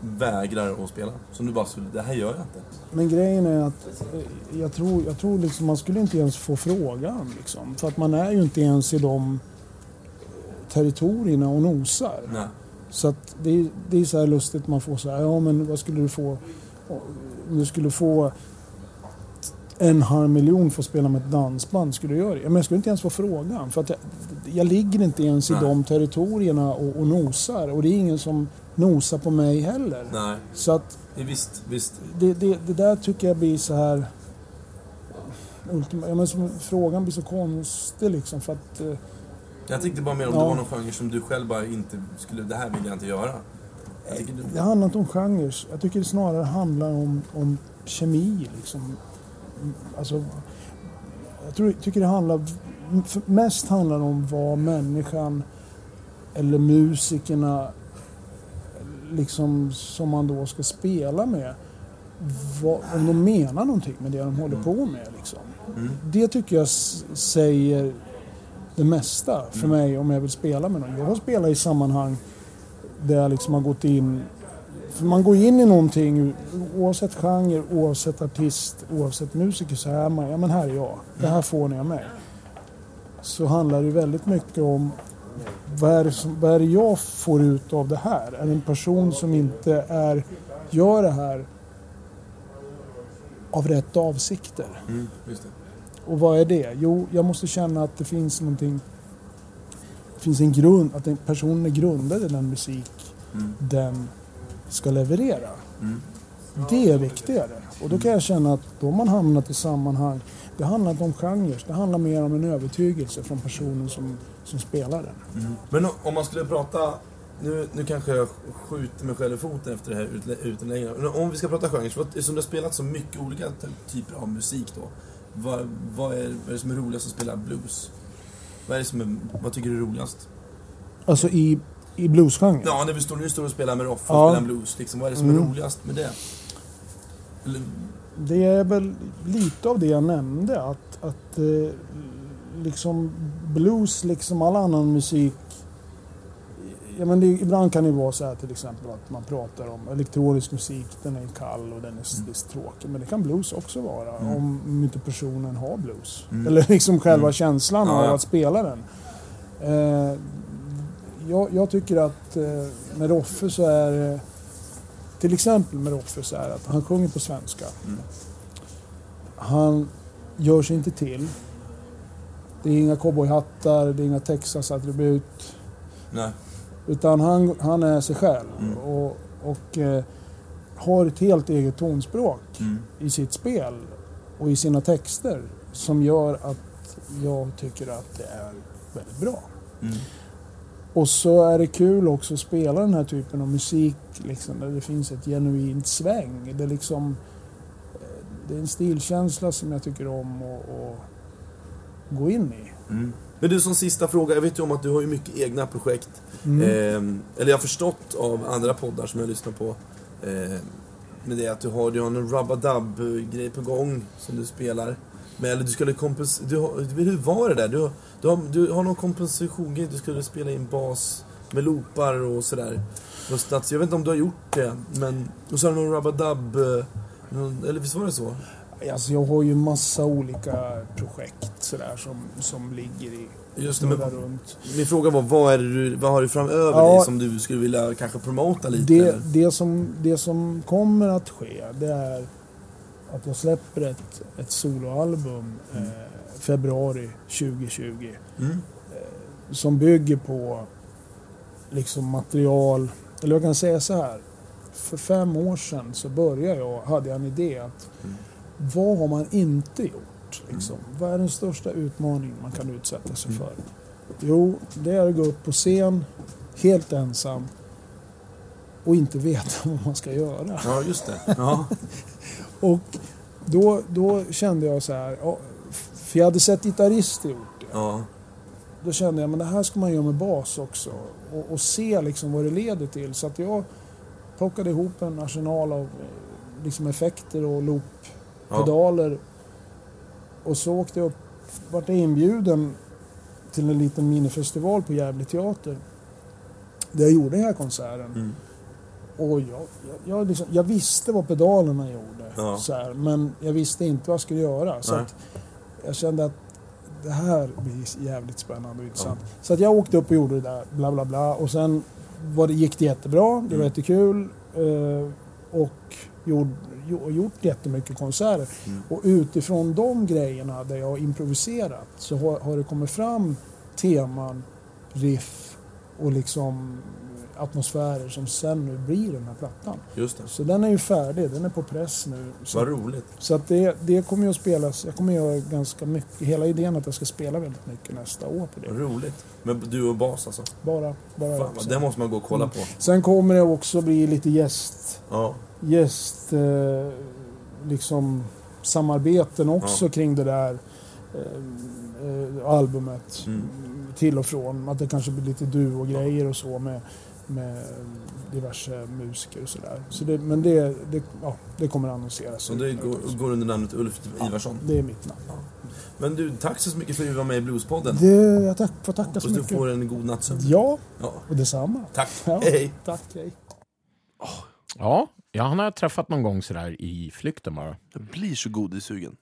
vägrar att spela? Som du bara skulle, det här gör jag inte. Men grejen är att eh, jag tror, jag tror liksom man skulle inte ens få frågan. Liksom, för att man är ju inte ens i de territorierna och nosar. Nej. Så att det, är- det är så här lustigt man får så här, ja men vad skulle du få om du skulle få en halv miljon för att spela med ett dansband, skulle du göra det? Men jag skulle inte ens få frågan för att jag, jag ligger inte ens i Nej. de territorierna och, och nosar och det är ingen som nosar på mig heller. Nej. Så att Visst, visst. det, det, det där tycker jag blir så här... Ultima, ja, men som, frågan blir så konstig liksom för att... eh, Jag tänkte bara mer om Ja. det var någon genre som du själv bara inte skulle, det här vill jag inte göra. Jag du, Det handlar inte om genrer. Jag tycker det snarare handlar om, om kemi. Liksom. Mm, Alltså, jag tror, tycker det handlar, mest handlar om vad människan eller musikerna liksom, som man då ska spela med, vad, om de menar någonting med det de håller på med. Liksom. Mm. Det tycker jag säger det mesta för Mm. mig om jag vill spela med någon. Jag har spelat i sammanhang där jag liksom har gått in för man går in i någonting oavsett genre, oavsett artist, oavsett musiker så är man, ja men här är jag. Det här får ni av mig. Så handlar det väldigt mycket om vad är, det som, vad är det jag får ut av det här? Är det en person som inte är, gör det här av rätt avsikter. Mm. Och vad är det? Jo, jag måste känna att det finns någonting... Det finns en grund, att den personen är grundad i den musik Mm. den ska leverera. Mm. Det är viktigare. Och då kan jag känna att då man hamnat i sammanhang. Det handlar inte om genrer, det handlar mer om en övertygelse från personen som, som spelar den. Mm. Men om man skulle prata, nu, nu kanske jag skjuter mig själv i foten efter det här utlägget. Men om vi ska prata genrer, eftersom du har spelat så mycket olika ty- typer av musik då. Vad, vad, är, vad är det som är roligast att spela blues? Vad, är det som är, vad tycker du är roligast? Alltså i, i bluesgenren. Ja, när vi står, nu står och spelar med Roffe och Ja. spelar blues, liksom, vad är det som är Mm. roligast med det? Eller, Det är väl lite av det jag nämnde. Att, att eh, liksom blues, liksom all annan musik. Ja, men det, ibland kan det vara så här till exempel att man pratar om elektronisk musik, den är kall och den är, är tråkig. Men det kan blues också vara Mm. om inte personen har blues. Mm. Eller liksom själva Mm. känslan Ja, av att spela den. Eh, jag, jag tycker att eh, med Roffe så är det till exempel med Roffe så är att han sjunger på svenska. Mm. Han gör sig inte till. Det är inga cowboyhattar, det är inga Texas-attribut. nej. Utan han, han är sig själv Mm. och, och eh, har ett helt eget tonspråk Mm. i sitt spel och i sina texter som gör att jag tycker att det är väldigt bra. Mm. Och så är det kul också att spela den här typen av musik liksom, där det finns ett genuint sväng. Det är liksom eh, det är en stilkänsla som jag tycker om att, gå in i. Mm. Men du som sista fråga, jag vet ju om att du har ju mycket egna projekt. Mm. Ehm, eller jag har förstått av andra poddar som jag lyssnar på. Eh, med det att du har, du har en rubba-dub-grej på gång som du spelar. Men, eller du skulle kompens... Du hur var det där? Du, du, har, du har någon kompensationgrej, du skulle spela in bas med loopar och sådär. Jag vet inte om du har gjort det, men... Och så har du någon rubba-dub... eh, Eller visst var det så? Alltså jag har ju massa olika projekt sådär som, som ligger i Just det, men runt. min fråga var, vad, är du, vad har du framöver Ja. dig som du skulle vilja kanske promota lite? Det, eller? det, som, det som kommer att ske det är att jag släpper ett, ett soloalbum eh, februari 2020 Mm. som bygger på liksom material, eller jag kan säga så här. För fem år sedan så började jag, hade jag en idé att Mm. vad har man inte gjort? Liksom? Vad är den största utmaningen man kan utsätta sig för? Jo, det är att gå upp på scen helt ensam och inte veta *laughs* vad man ska göra. Ja, just det. Ja. *laughs* Och då, då kände jag så här, ja, för jag hade sett gitarrister gjort det. ja. Då kände jag men det här ska man göra med bas också och, och se liksom vad det leder till. Så att jag plockade ihop en arsenal av eh, liksom effekter och looppedaler. Och så åkte jag upp, vart jag inbjuden till en liten minifestival på Gävle teater. Där jag gjorde den här konserten. Mm. Och jag, jag, liksom, jag visste vad pedalerna gjorde, Ja. så här, men jag visste inte vad jag skulle göra. Så jag kände att det här blir jävligt spännande och intressant. Så att jag åkte upp och gjorde det där, bla bla bla. Och sen var det, gick det jättebra, det var Mm. jättekul. Eh, och gjord, jo- gjort jättemycket konserter. Mm. Och utifrån de grejerna där jag har improviserat så har, har det kommit fram teman, riff och liksom atmosfärer som sen nu blir den här plattan. Just det. Så den är ju färdig, den är på press nu. Så, Vad roligt. så att det, det kommer ju att spelas, jag kommer göra ganska mycket, hela idén att jag ska spela väldigt mycket nästa år på Vad det. roligt. Men du och bas alltså? Bara, bara Fan, vad, det måste man gå och kolla på. Sen kommer det också bli lite gäst, Ja. gäst eh, liksom samarbeten också kring det där eh, eh, albumet. Mm. Till och från. Att det kanske blir lite duo-grejer och så med, med diverse musiker och sådär. Så det, men det, det, ja, det kommer annonseras. Så det går, går under namnet Ulf Ivarsson? Det är mitt namn. Men du, tack så mycket för att du var med i Bluespodden. Det, jag tack, får tacka så du mycket. får en god nattsömn. Ja, Ja. och detsamma. Tack. Ja, Hej. Tack, hej. Ja, ja, han har jag träffat någon gång sådär i flykten bara. Jag blir så godissugen.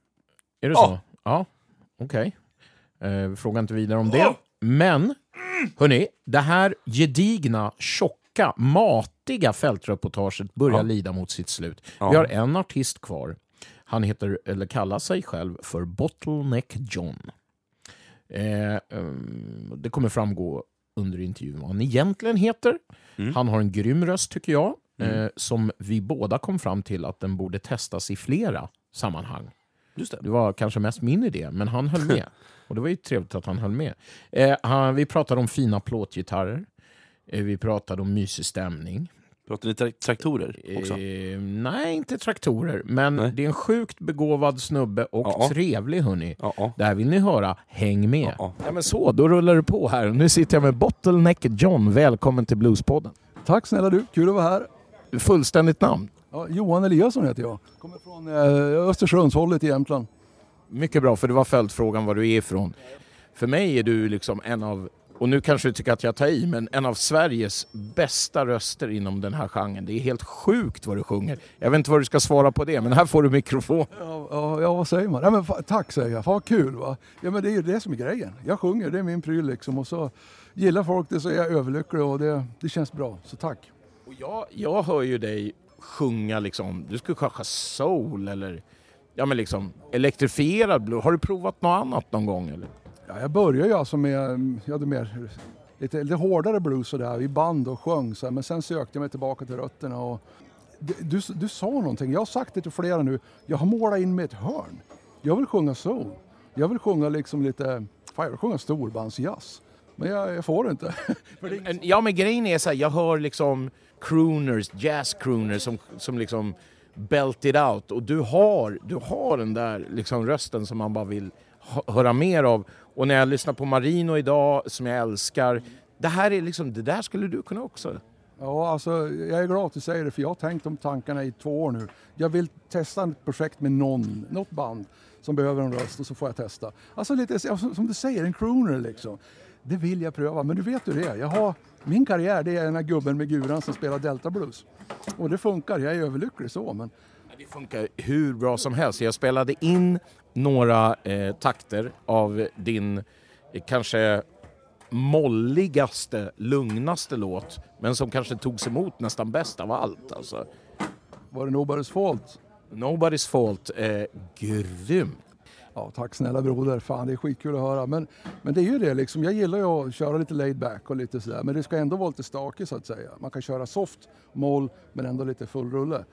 Är det Ja. så? Ja, okej. Eh, fråga inte vidare om det. Men, hörni, det här gedigna, tjocka, matiga fältreportaget börjar Ja. lida mot sitt slut. Ja. Vi har en artist kvar. Han heter, eller kallar sig själv för Bottleneck John. Eh, ehm, det kommer framgå under intervjun vad han egentligen heter. Han har en grym röst tycker jag, Mm. eh, som vi båda kom fram till att den borde testas i flera sammanhang. Just det. det var kanske mest min idé, men han höll med. *laughs* Och det var ju trevligt att han höll med. Eh, han, vi pratade om fina plåtgitarrer. Eh, vi pratade om mysig stämning. Pratar ni tra- traktorer också? Eh, nej, inte traktorer. Men det är en sjukt begåvad snubbe och Ja. trevlig hörni. Det här vill ni höra. Häng med. Ja, men så, då rullar det på här. Nu sitter jag med Bottleneck John. Välkommen till Bluespodden. Tack snälla du, kul att vara här. Fullständigt namn? Ja, Johan Eliasson heter jag. Kommer från eh, Östersundshållet i Jämtland. Mycket bra, för det var följdfrågan var du är ifrån. För mig är du liksom en av, och nu kanske du tycker att jag tar i, men en av Sveriges bästa röster inom den här genren. Det är helt sjukt vad du sjunger. Jag vet inte vad du ska svara på det, men här får du mikrofon. Ja, ja, ja vad säger man? Ja, men, tack säger jag, fan vad kul va. Ja men det är ju det som är grejen. Jag sjunger, det är min pryl liksom. Och så gillar folk det så är jag överlycklig och det, det känns bra. Så tack. Och jag, jag hör ju dig sjunga liksom, du skulle sjunga soul eller ja men liksom elektrifierad blues. Har du provat något annat någon gång eller? Ja, jag började ju alltså med, ja, det mer, lite, lite hårdare blues sådär i band och sjöng så här, men sen sökte jag mig tillbaka till rötterna och du, du, du sa någonting, jag har sagt det till flera nu, jag har målat in mig ett hörn. Jag vill sjunga soul. Jag vill sjunga liksom lite, fan jag vill sjunga storbandsjazz. Men jag, jag får inte. *laughs* Men- Ja men grejen är så här, jag hör liksom crooners, jazz crooners som, som liksom belt it out och du har, du har den där liksom rösten som man bara vill hö- höra mer av. Och när jag lyssnar på Marino idag, som jag älskar, det här är liksom, det där skulle du kunna också. Ja, alltså, jag är glad att du säger det för jag har tänkt de tankarna i två år nu. Jag vill testa ett projekt med någon, något band som behöver en röst och så får jag testa. Alltså lite som som du säger, en crooner liksom. Det vill jag pröva, men du vet hur det är. Jag har, min karriär det är den här gubben med guran som spelar Delta Blues. Och det funkar, jag är överlycklig så men Det funkar hur bra som helst. Jag spelade in några eh, takter av din eh, kanske molligaste, lugnaste låt, men som kanske togs emot nästan bäst av allt. Alltså. Var det Nobody's Fault? Nobody's Fault. Eh, grym. Ja, tack snälla broder. Fan, det är skitkul att höra. Men, men det är ju det liksom. Jag gillar ju att köra lite laid back och lite sådär. Men det ska ändå vara lite stakigt så att säga. Man kan köra soft, moll, men ändå lite full rulle.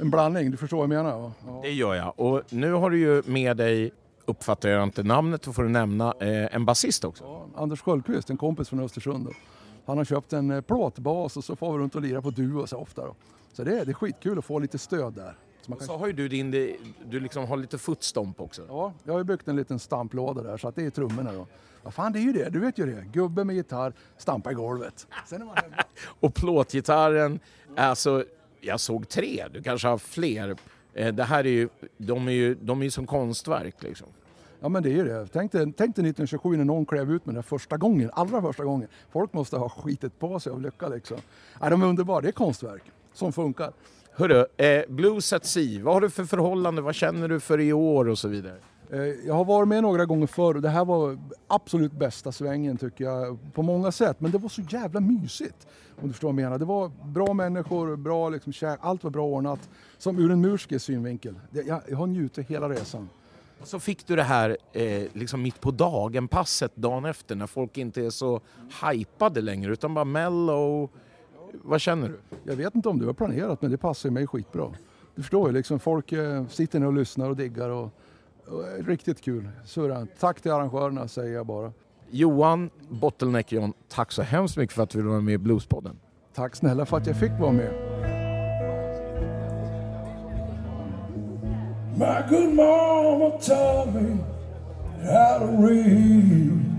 En blandning, du förstår vad jag menar? Ja. Det gör jag. Och nu har du ju med dig, uppfattar jag inte namnet, då får du nämna eh, en basist också. Anders Sköldqvist, en kompis från Östersund. Då. Han har köpt en eh, plåtbas och så får vi runt och lira på duo så ofta. Då. Så det är, det är skitkul att få lite stöd där. Så man kan... så har ju du din, du liksom har lite footstomp också. Ja, jag har ju byggt en liten stamplåda där så att det är trummorna då. Vad fan det är ju det, du vet ju det. Gubbe med gitarr, stampa i golvet. Sen är man hemma. *laughs* Och plåtgitarren, alltså, jag såg tre, du kanske har fler. Eh, Det här är ju, de är ju, de är ju som konstverk liksom. Ja men det är ju det. Tänk dig, tänk dig 1927 när någon klev ut med det första gången, allra första gången. Folk måste ha skitit på sig av lycka liksom. Ja, de är underbara, det är konstverk som funkar. Hörru, eh, Blues at Sea, vad har du för förhållande, vad känner du för i år och så vidare? Eh, Jag har varit med några gånger förr och det här var absolut bästa svängen tycker jag på många sätt. Men det var så jävla mysigt. Om du förstår vad jag menar. Det var bra människor, bra liksom käk, allt var bra ordnat. Som ur en musiker synvinkel. Jag, jag har njutit hela resan. Och så fick du det här eh, liksom mitt på dagen-passet dagen efter när folk inte är så hypade längre utan bara mellow. Vad känner du? Jag vet inte om du har planerat men det passar ju mig skitbra. Du förstår ju, liksom, folk eh, sitter ner och lyssnar och diggar. Och, och, riktigt kul. Suveränt. Tack till arrangörerna säger jag bara. Johan Bottleneck John, tack så hemskt mycket för att du var med i Bluespodden. Tack snälla för att jag fick vara med. My good mama taught me how to read.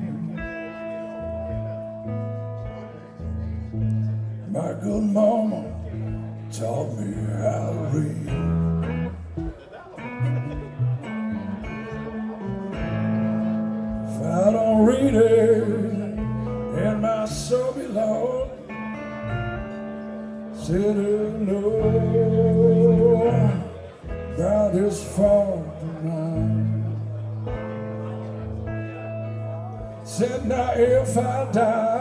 My good mama taught me how to read. If I don't read it, and my soul belong, said no that is far tonight. Said now if I die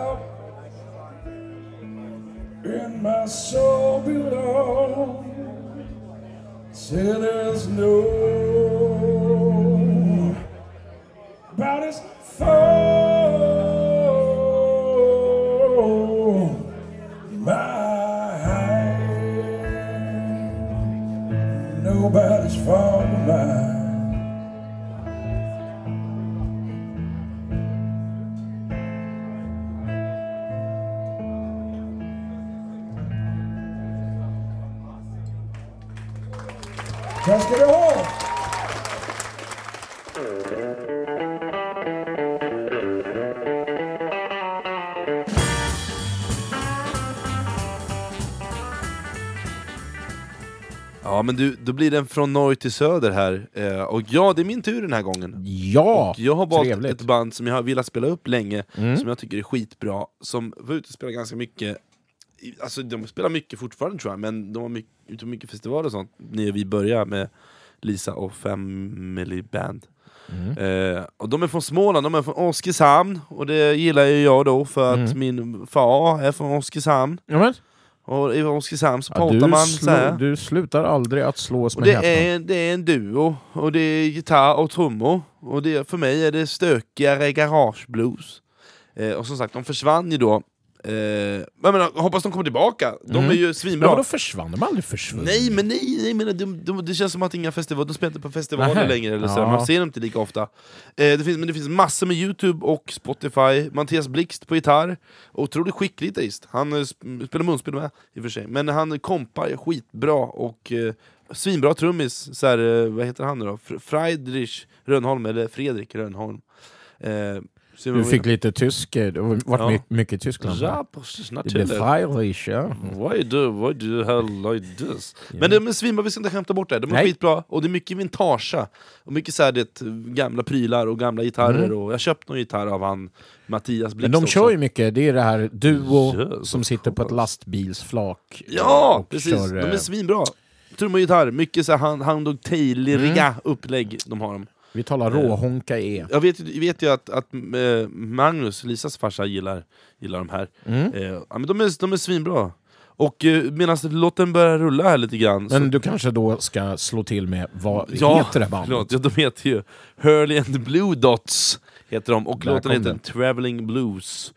men du, då blir den från norr till söder här. Eh, och ja, det är min tur den här gången. Ja, och jag har valt trevligt. ett band som jag har velat spela upp länge, Mm. som jag tycker är skitbra, som var ute och spelade ganska mycket Alltså de spelar mycket fortfarande tror jag, men de var mycket, ute på mycket festivaler och sånt när vi började med Lisa och Family Band. Mm. Eh, och de är från Småland, de är från Oskarshamn, och det gillar ju jag då för att Mm. min far är från Oskarshamn. Jamen. Och i Oskarshamn så Ja, pratar du, man så här. du slutar aldrig att slå oss Och med det är, det är en duo, och det är gitarr och trummor. Och det, för mig är det stökigare garageblues. Eh, och som sagt, de försvann ju då. Eh, jag menar, hoppas de kommer tillbaka. De Mm. är ju Men svinbra. vadå försvann? De aldrig försvunnit. Nej men nej, nej men de, de, det känns som att inga festivaler, de spelar inte på festivaler Nähä. längre eller så, Ja. man ser dem inte lika ofta. Eh, det finns, men det finns massor med youtube och spotify, Mattias Blixt på gitarr, otroligt skicklig gitarrist, han eh, sp- spelar munspel med i och för sig, men han kompar skitbra och eh, svinbra trummis, så här, eh, vad heter han nu då? Fr- Friedrich Rönnholm, eller Fredrik Rönnholm. Eh, Du fick lite tysk, eh, har varit Ja. my- mycket Tyskland. Ja, precis, Det blev Freilich, ja. Why do, why do you have like this? Men de är svinbra, vi ska inte skämta bort det. De är Nej. skitbra, och det är mycket vintage. Och mycket så här, det, gamla prylar och gamla gitarrer. Mm. Och jag köpte någon gitarr av han Mattias Blixt Men de också. kör ju mycket, det är det här duo Yes, som sitter på ett lastbilsflak. eh, Ja, precis! kör, de är eh, svinbra. Trummor och gitarr, mycket så här hand, hand och taileriga Mm. upplägg de har. De. Vi talar råhonka E. Jag vet, vet ju att, att eh, Magnus, Lisas farsa, gillar, gillar de här. Mm. Eh, ja, men de, är, de är svinbra. Och eh, medan låten börjar rulla här lite grann så Men du kanske då ska slå till med, vad Ja, heter det bandet? förlåt. Ja, de heter ju Hurley and the Blue Dots, heter de, och Där låten heter den. Traveling Blues.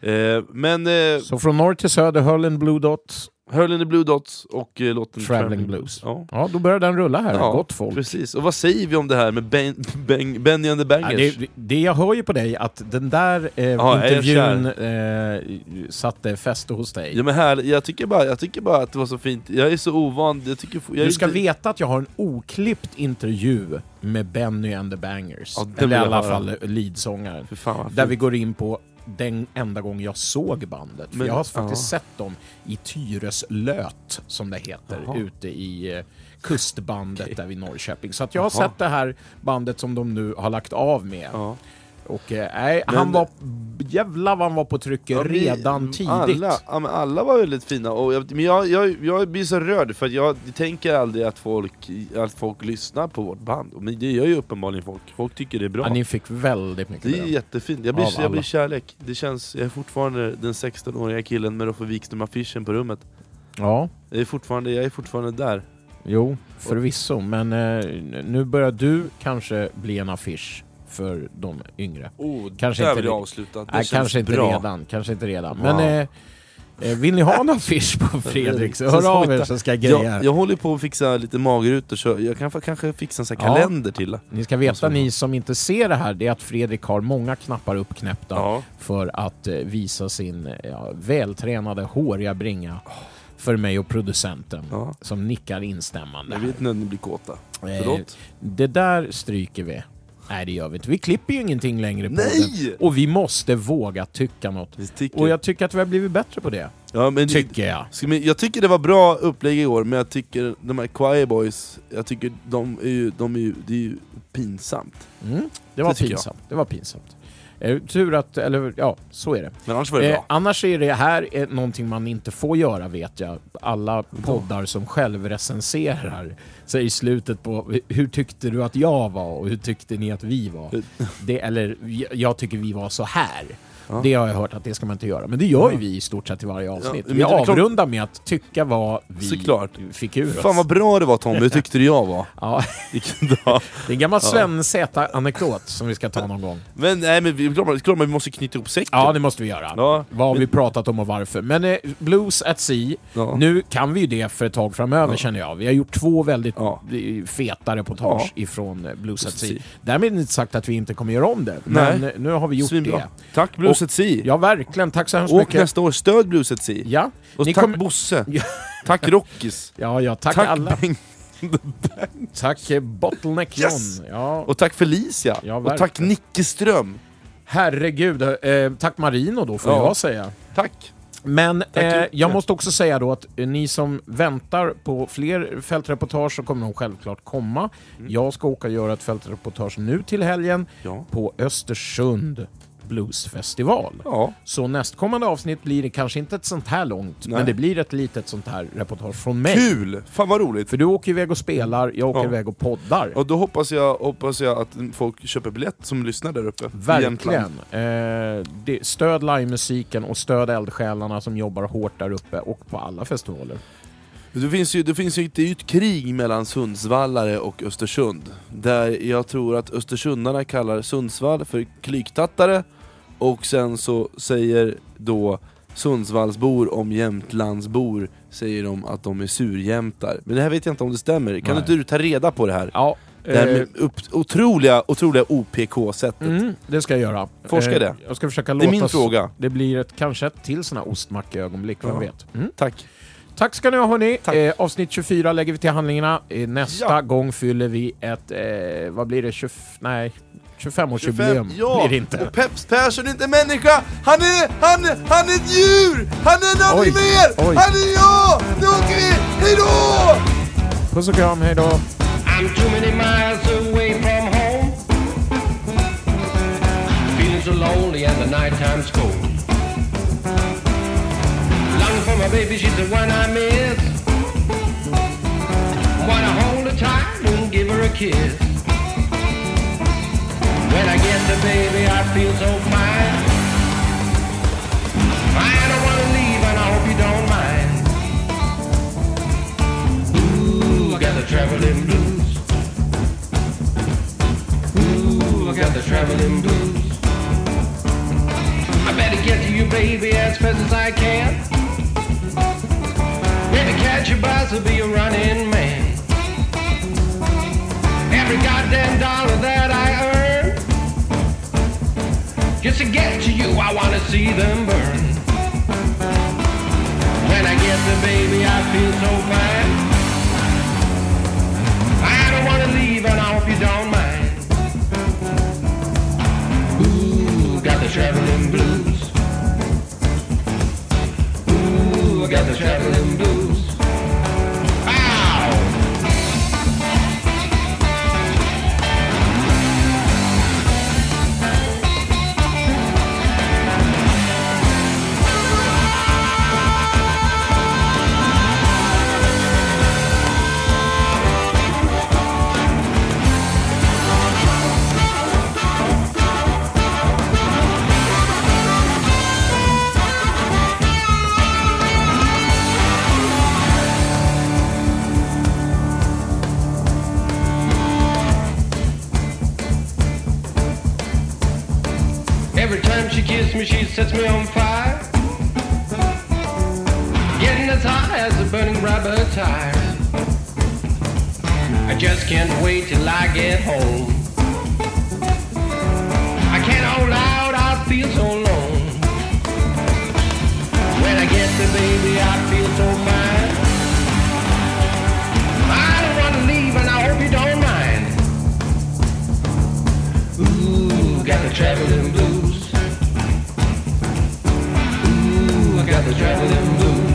Eh, men... Eh, Så från norr till söder, Hurlin Blue Dots, Hurley and the Blue Dots och eh, låten Traveling Blues. Ja. Ja, då börjar den rulla här, Ja, gott folk. Precis. Och vad säger vi om det här med ben, ben, Benny and the Ja, Bangers? det, det jag hör ju på dig att den där eh, Ja, är intervjun eh, satte fäste hos dig. Ja, men här, jag, tycker bara, jag tycker bara att det var så fint, jag är så ovan, jag tycker... Jag Du ska inte- veta att jag har en oklippt intervju med Benny and the Bangers. Ja, Eller i alla fall leadsångaren. Där vi går in på den enda gång jag såg bandet. För Men- jag har faktiskt ja. sett dem i Tyreslöt, som det heter, Jaha. ute i eh, kustbandet där vid Norrköping. Så att jag har Jaha. sett det här bandet som de nu har lagt av med. Ja. Och eh, nej, Men- han var... Jävlar vad han var på trycket Ja, redan tidigt. Alla, ja, alla var väldigt fina, och jag, men jag, jag, jag blir så rörd för jag tänker aldrig att folk, att folk lyssnar på vårt band, men det gör ju uppenbarligen folk. Folk tycker det är bra. Ja, ni fick väldigt mycket Det är beröm. jättefint, jag blir, jag blir kärlek. Det känns, jag är fortfarande den 16-åriga killen med Roffe Wikström-affischen på rummet. Ja. Jag är fortfarande, jag är fortfarande där. Jo, förvisso. Men eh, nu börjar du kanske bli en affisch för de yngre. Oh, kanske där vill jag avsluta. Det Nej, känns kanske inte bra. redan. Kanske inte redan. Wow. Men eh, eh, vill ni ha en affisch på Fredrik så *laughs* hör av er så ska jag greja. jag, jag håller på att fixa lite magerutor, så jag kan kanske fixa en sån här Ja. kalender till. Ni ska veta, ni som inte ser det här, det är att Fredrik har många knappar uppknäppta för att eh, visa sin ja, vältränade, håriga bringa för mig och producenten som nickar instämmande. Jag vet när ni blir kåta. Eh? Det där stryker vi. Nej det gör vi inte. Vi klipper ju ingenting längre på Nej! den. Och vi måste våga tycka något. Och jag tycker att vi har blivit bättre på det. Ja, men Tycker jag. Vi, jag tycker det var bra upplägg i år, men jag tycker de här Choir Boys, jag tycker de är ju, de är ju, det är ju pinsamt. Mm, det var Det pinsamt. Det var pinsamt. Eh, tur att, eller ja, så är det. Men annars var det bra. annars är det här är någonting man inte får göra vet jag. Alla poddar som självrecenserar säger i slutet på hur tyckte du att jag var och hur tyckte ni att vi var? Det, eller jag tycker vi var så här. Det har jag hört att det ska man inte göra. Men det gör ju vi i stort sett i varje avsnitt. men vi klart- avrundar med att tycka vad vi Såklart. fick ur oss. Fan vad bra det var Tom, det tyckte du jag var. *laughs* Ja. Det är en gammal Ja. Sven Z-anekdot som vi ska ta någon gång. Men nej men vi, klart, klart man måste knyta ihop säcken. Ja, det måste vi göra. Ja. Vad har vi pratat om och varför? Men eh, Blues at Sea, nu kan vi ju det för ett tag framöver känner jag. Vi har gjort två väldigt eh, feta reportage ifrån eh, Blues at Sea. Därmed inte sagt att vi inte kommer göra om det, men Nej. eh, nu har vi gjort Svinbra. det. Tack Blues Och- at Sea. Ja, verkligen. Tack så hemskt mycket. nästa år, stöd Blues at Sea. Ja. Och Ni tack kommer- Bosse. *laughs* Tack Rockis. Ja, ja, tack, Tack alla. Bengt. Tack eh, Bottleneck Yes! John. Ja. Och tack Felicia. Ja, och tack verkligen. Nicke Ström. Herregud, eh, tack Marino då får Ja. jag säga. Tack. Men Tack eh, jag måste också säga då att eh, ni som väntar på fler fältreportage så kommer de självklart komma. Jag ska åka och göra ett fältreportage nu till helgen Ja. på Östersund Bluesfestival. Ja. Så nästkommande avsnitt blir det kanske inte ett sånt här långt, Nej. men det blir ett litet sånt här reportage från mig. Kul! Fan vad roligt. För du åker iväg och spelar, jag åker Ja. iväg och poddar. Och då hoppas jag, hoppas jag att folk köper biljett som lyssnar där uppe. Verkligen. Eh, det, stöd livemusiken och stöd eldsjälarna som jobbar hårt där uppe och på alla festivaler. Det finns ju, det finns ju, det är ju ett krig mellan Sundsvallare och Östersund. Där jag tror att östersundarna kallar Sundsvall för klyktattare och sen så säger då Sundsvallsbor om Jämtlandsbor säger de att de är surjämtar. Men det här vet jag inte om det stämmer. Kan Nej. inte du ta reda på det här? Ja, Det här eh, med upp, otroliga, otroliga OPK-sättet. Mm, det ska jag göra. Forska Eh, det. Jag ska försöka Det är min fråga. Det blir ett, kanske ett till sån här ostmackeögonblick, vem Ja. vet. Mm. Tack. Tack ska ni ha hörni. Eh, avsnitt 24 lägger vi till handlingarna. Eh, nästa Ja. gång fyller vi ett, eh, vad blir det, 20, nej, 25-årsjubileum ja! blir det inte. Och Peps Persson är inte människa! Han är, han, han är ett djur! Han är någonting mer! oj. Han är jag! Nu åker vi! Hejdå! Puss och kram, hejdå! I'm too many miles away from home. Feeling so lonely and the nighttime's cold. Longing for my baby, she's the one I miss. Wanna hold her tight and give her a kiss. I feel so fine. I don't wanna leave, and I hope you don't mind. Ooh, I got the traveling blues. Ooh, I got the traveling blues. I better get to you, baby, as fast as I can. Maybe catch a bus or be a running man. Every goddamn dollar that I earn, just to get to you, I wanna see them burn. When I get the baby, I feel so fine. I don't wanna leave, and I hope you don't mind. Ooh, got the traveling blues. Ooh, got the traveling blues. Every time she kisses me, she sets me on fire. Getting as hot as a burning rubber tire. I just can't wait till I get home. I can't hold out, I feel so alone. When I get there, baby, I feel so fine. I don't want to leave, and I hope you don't mind. Ooh, got the traveling blues. got the traveling blues.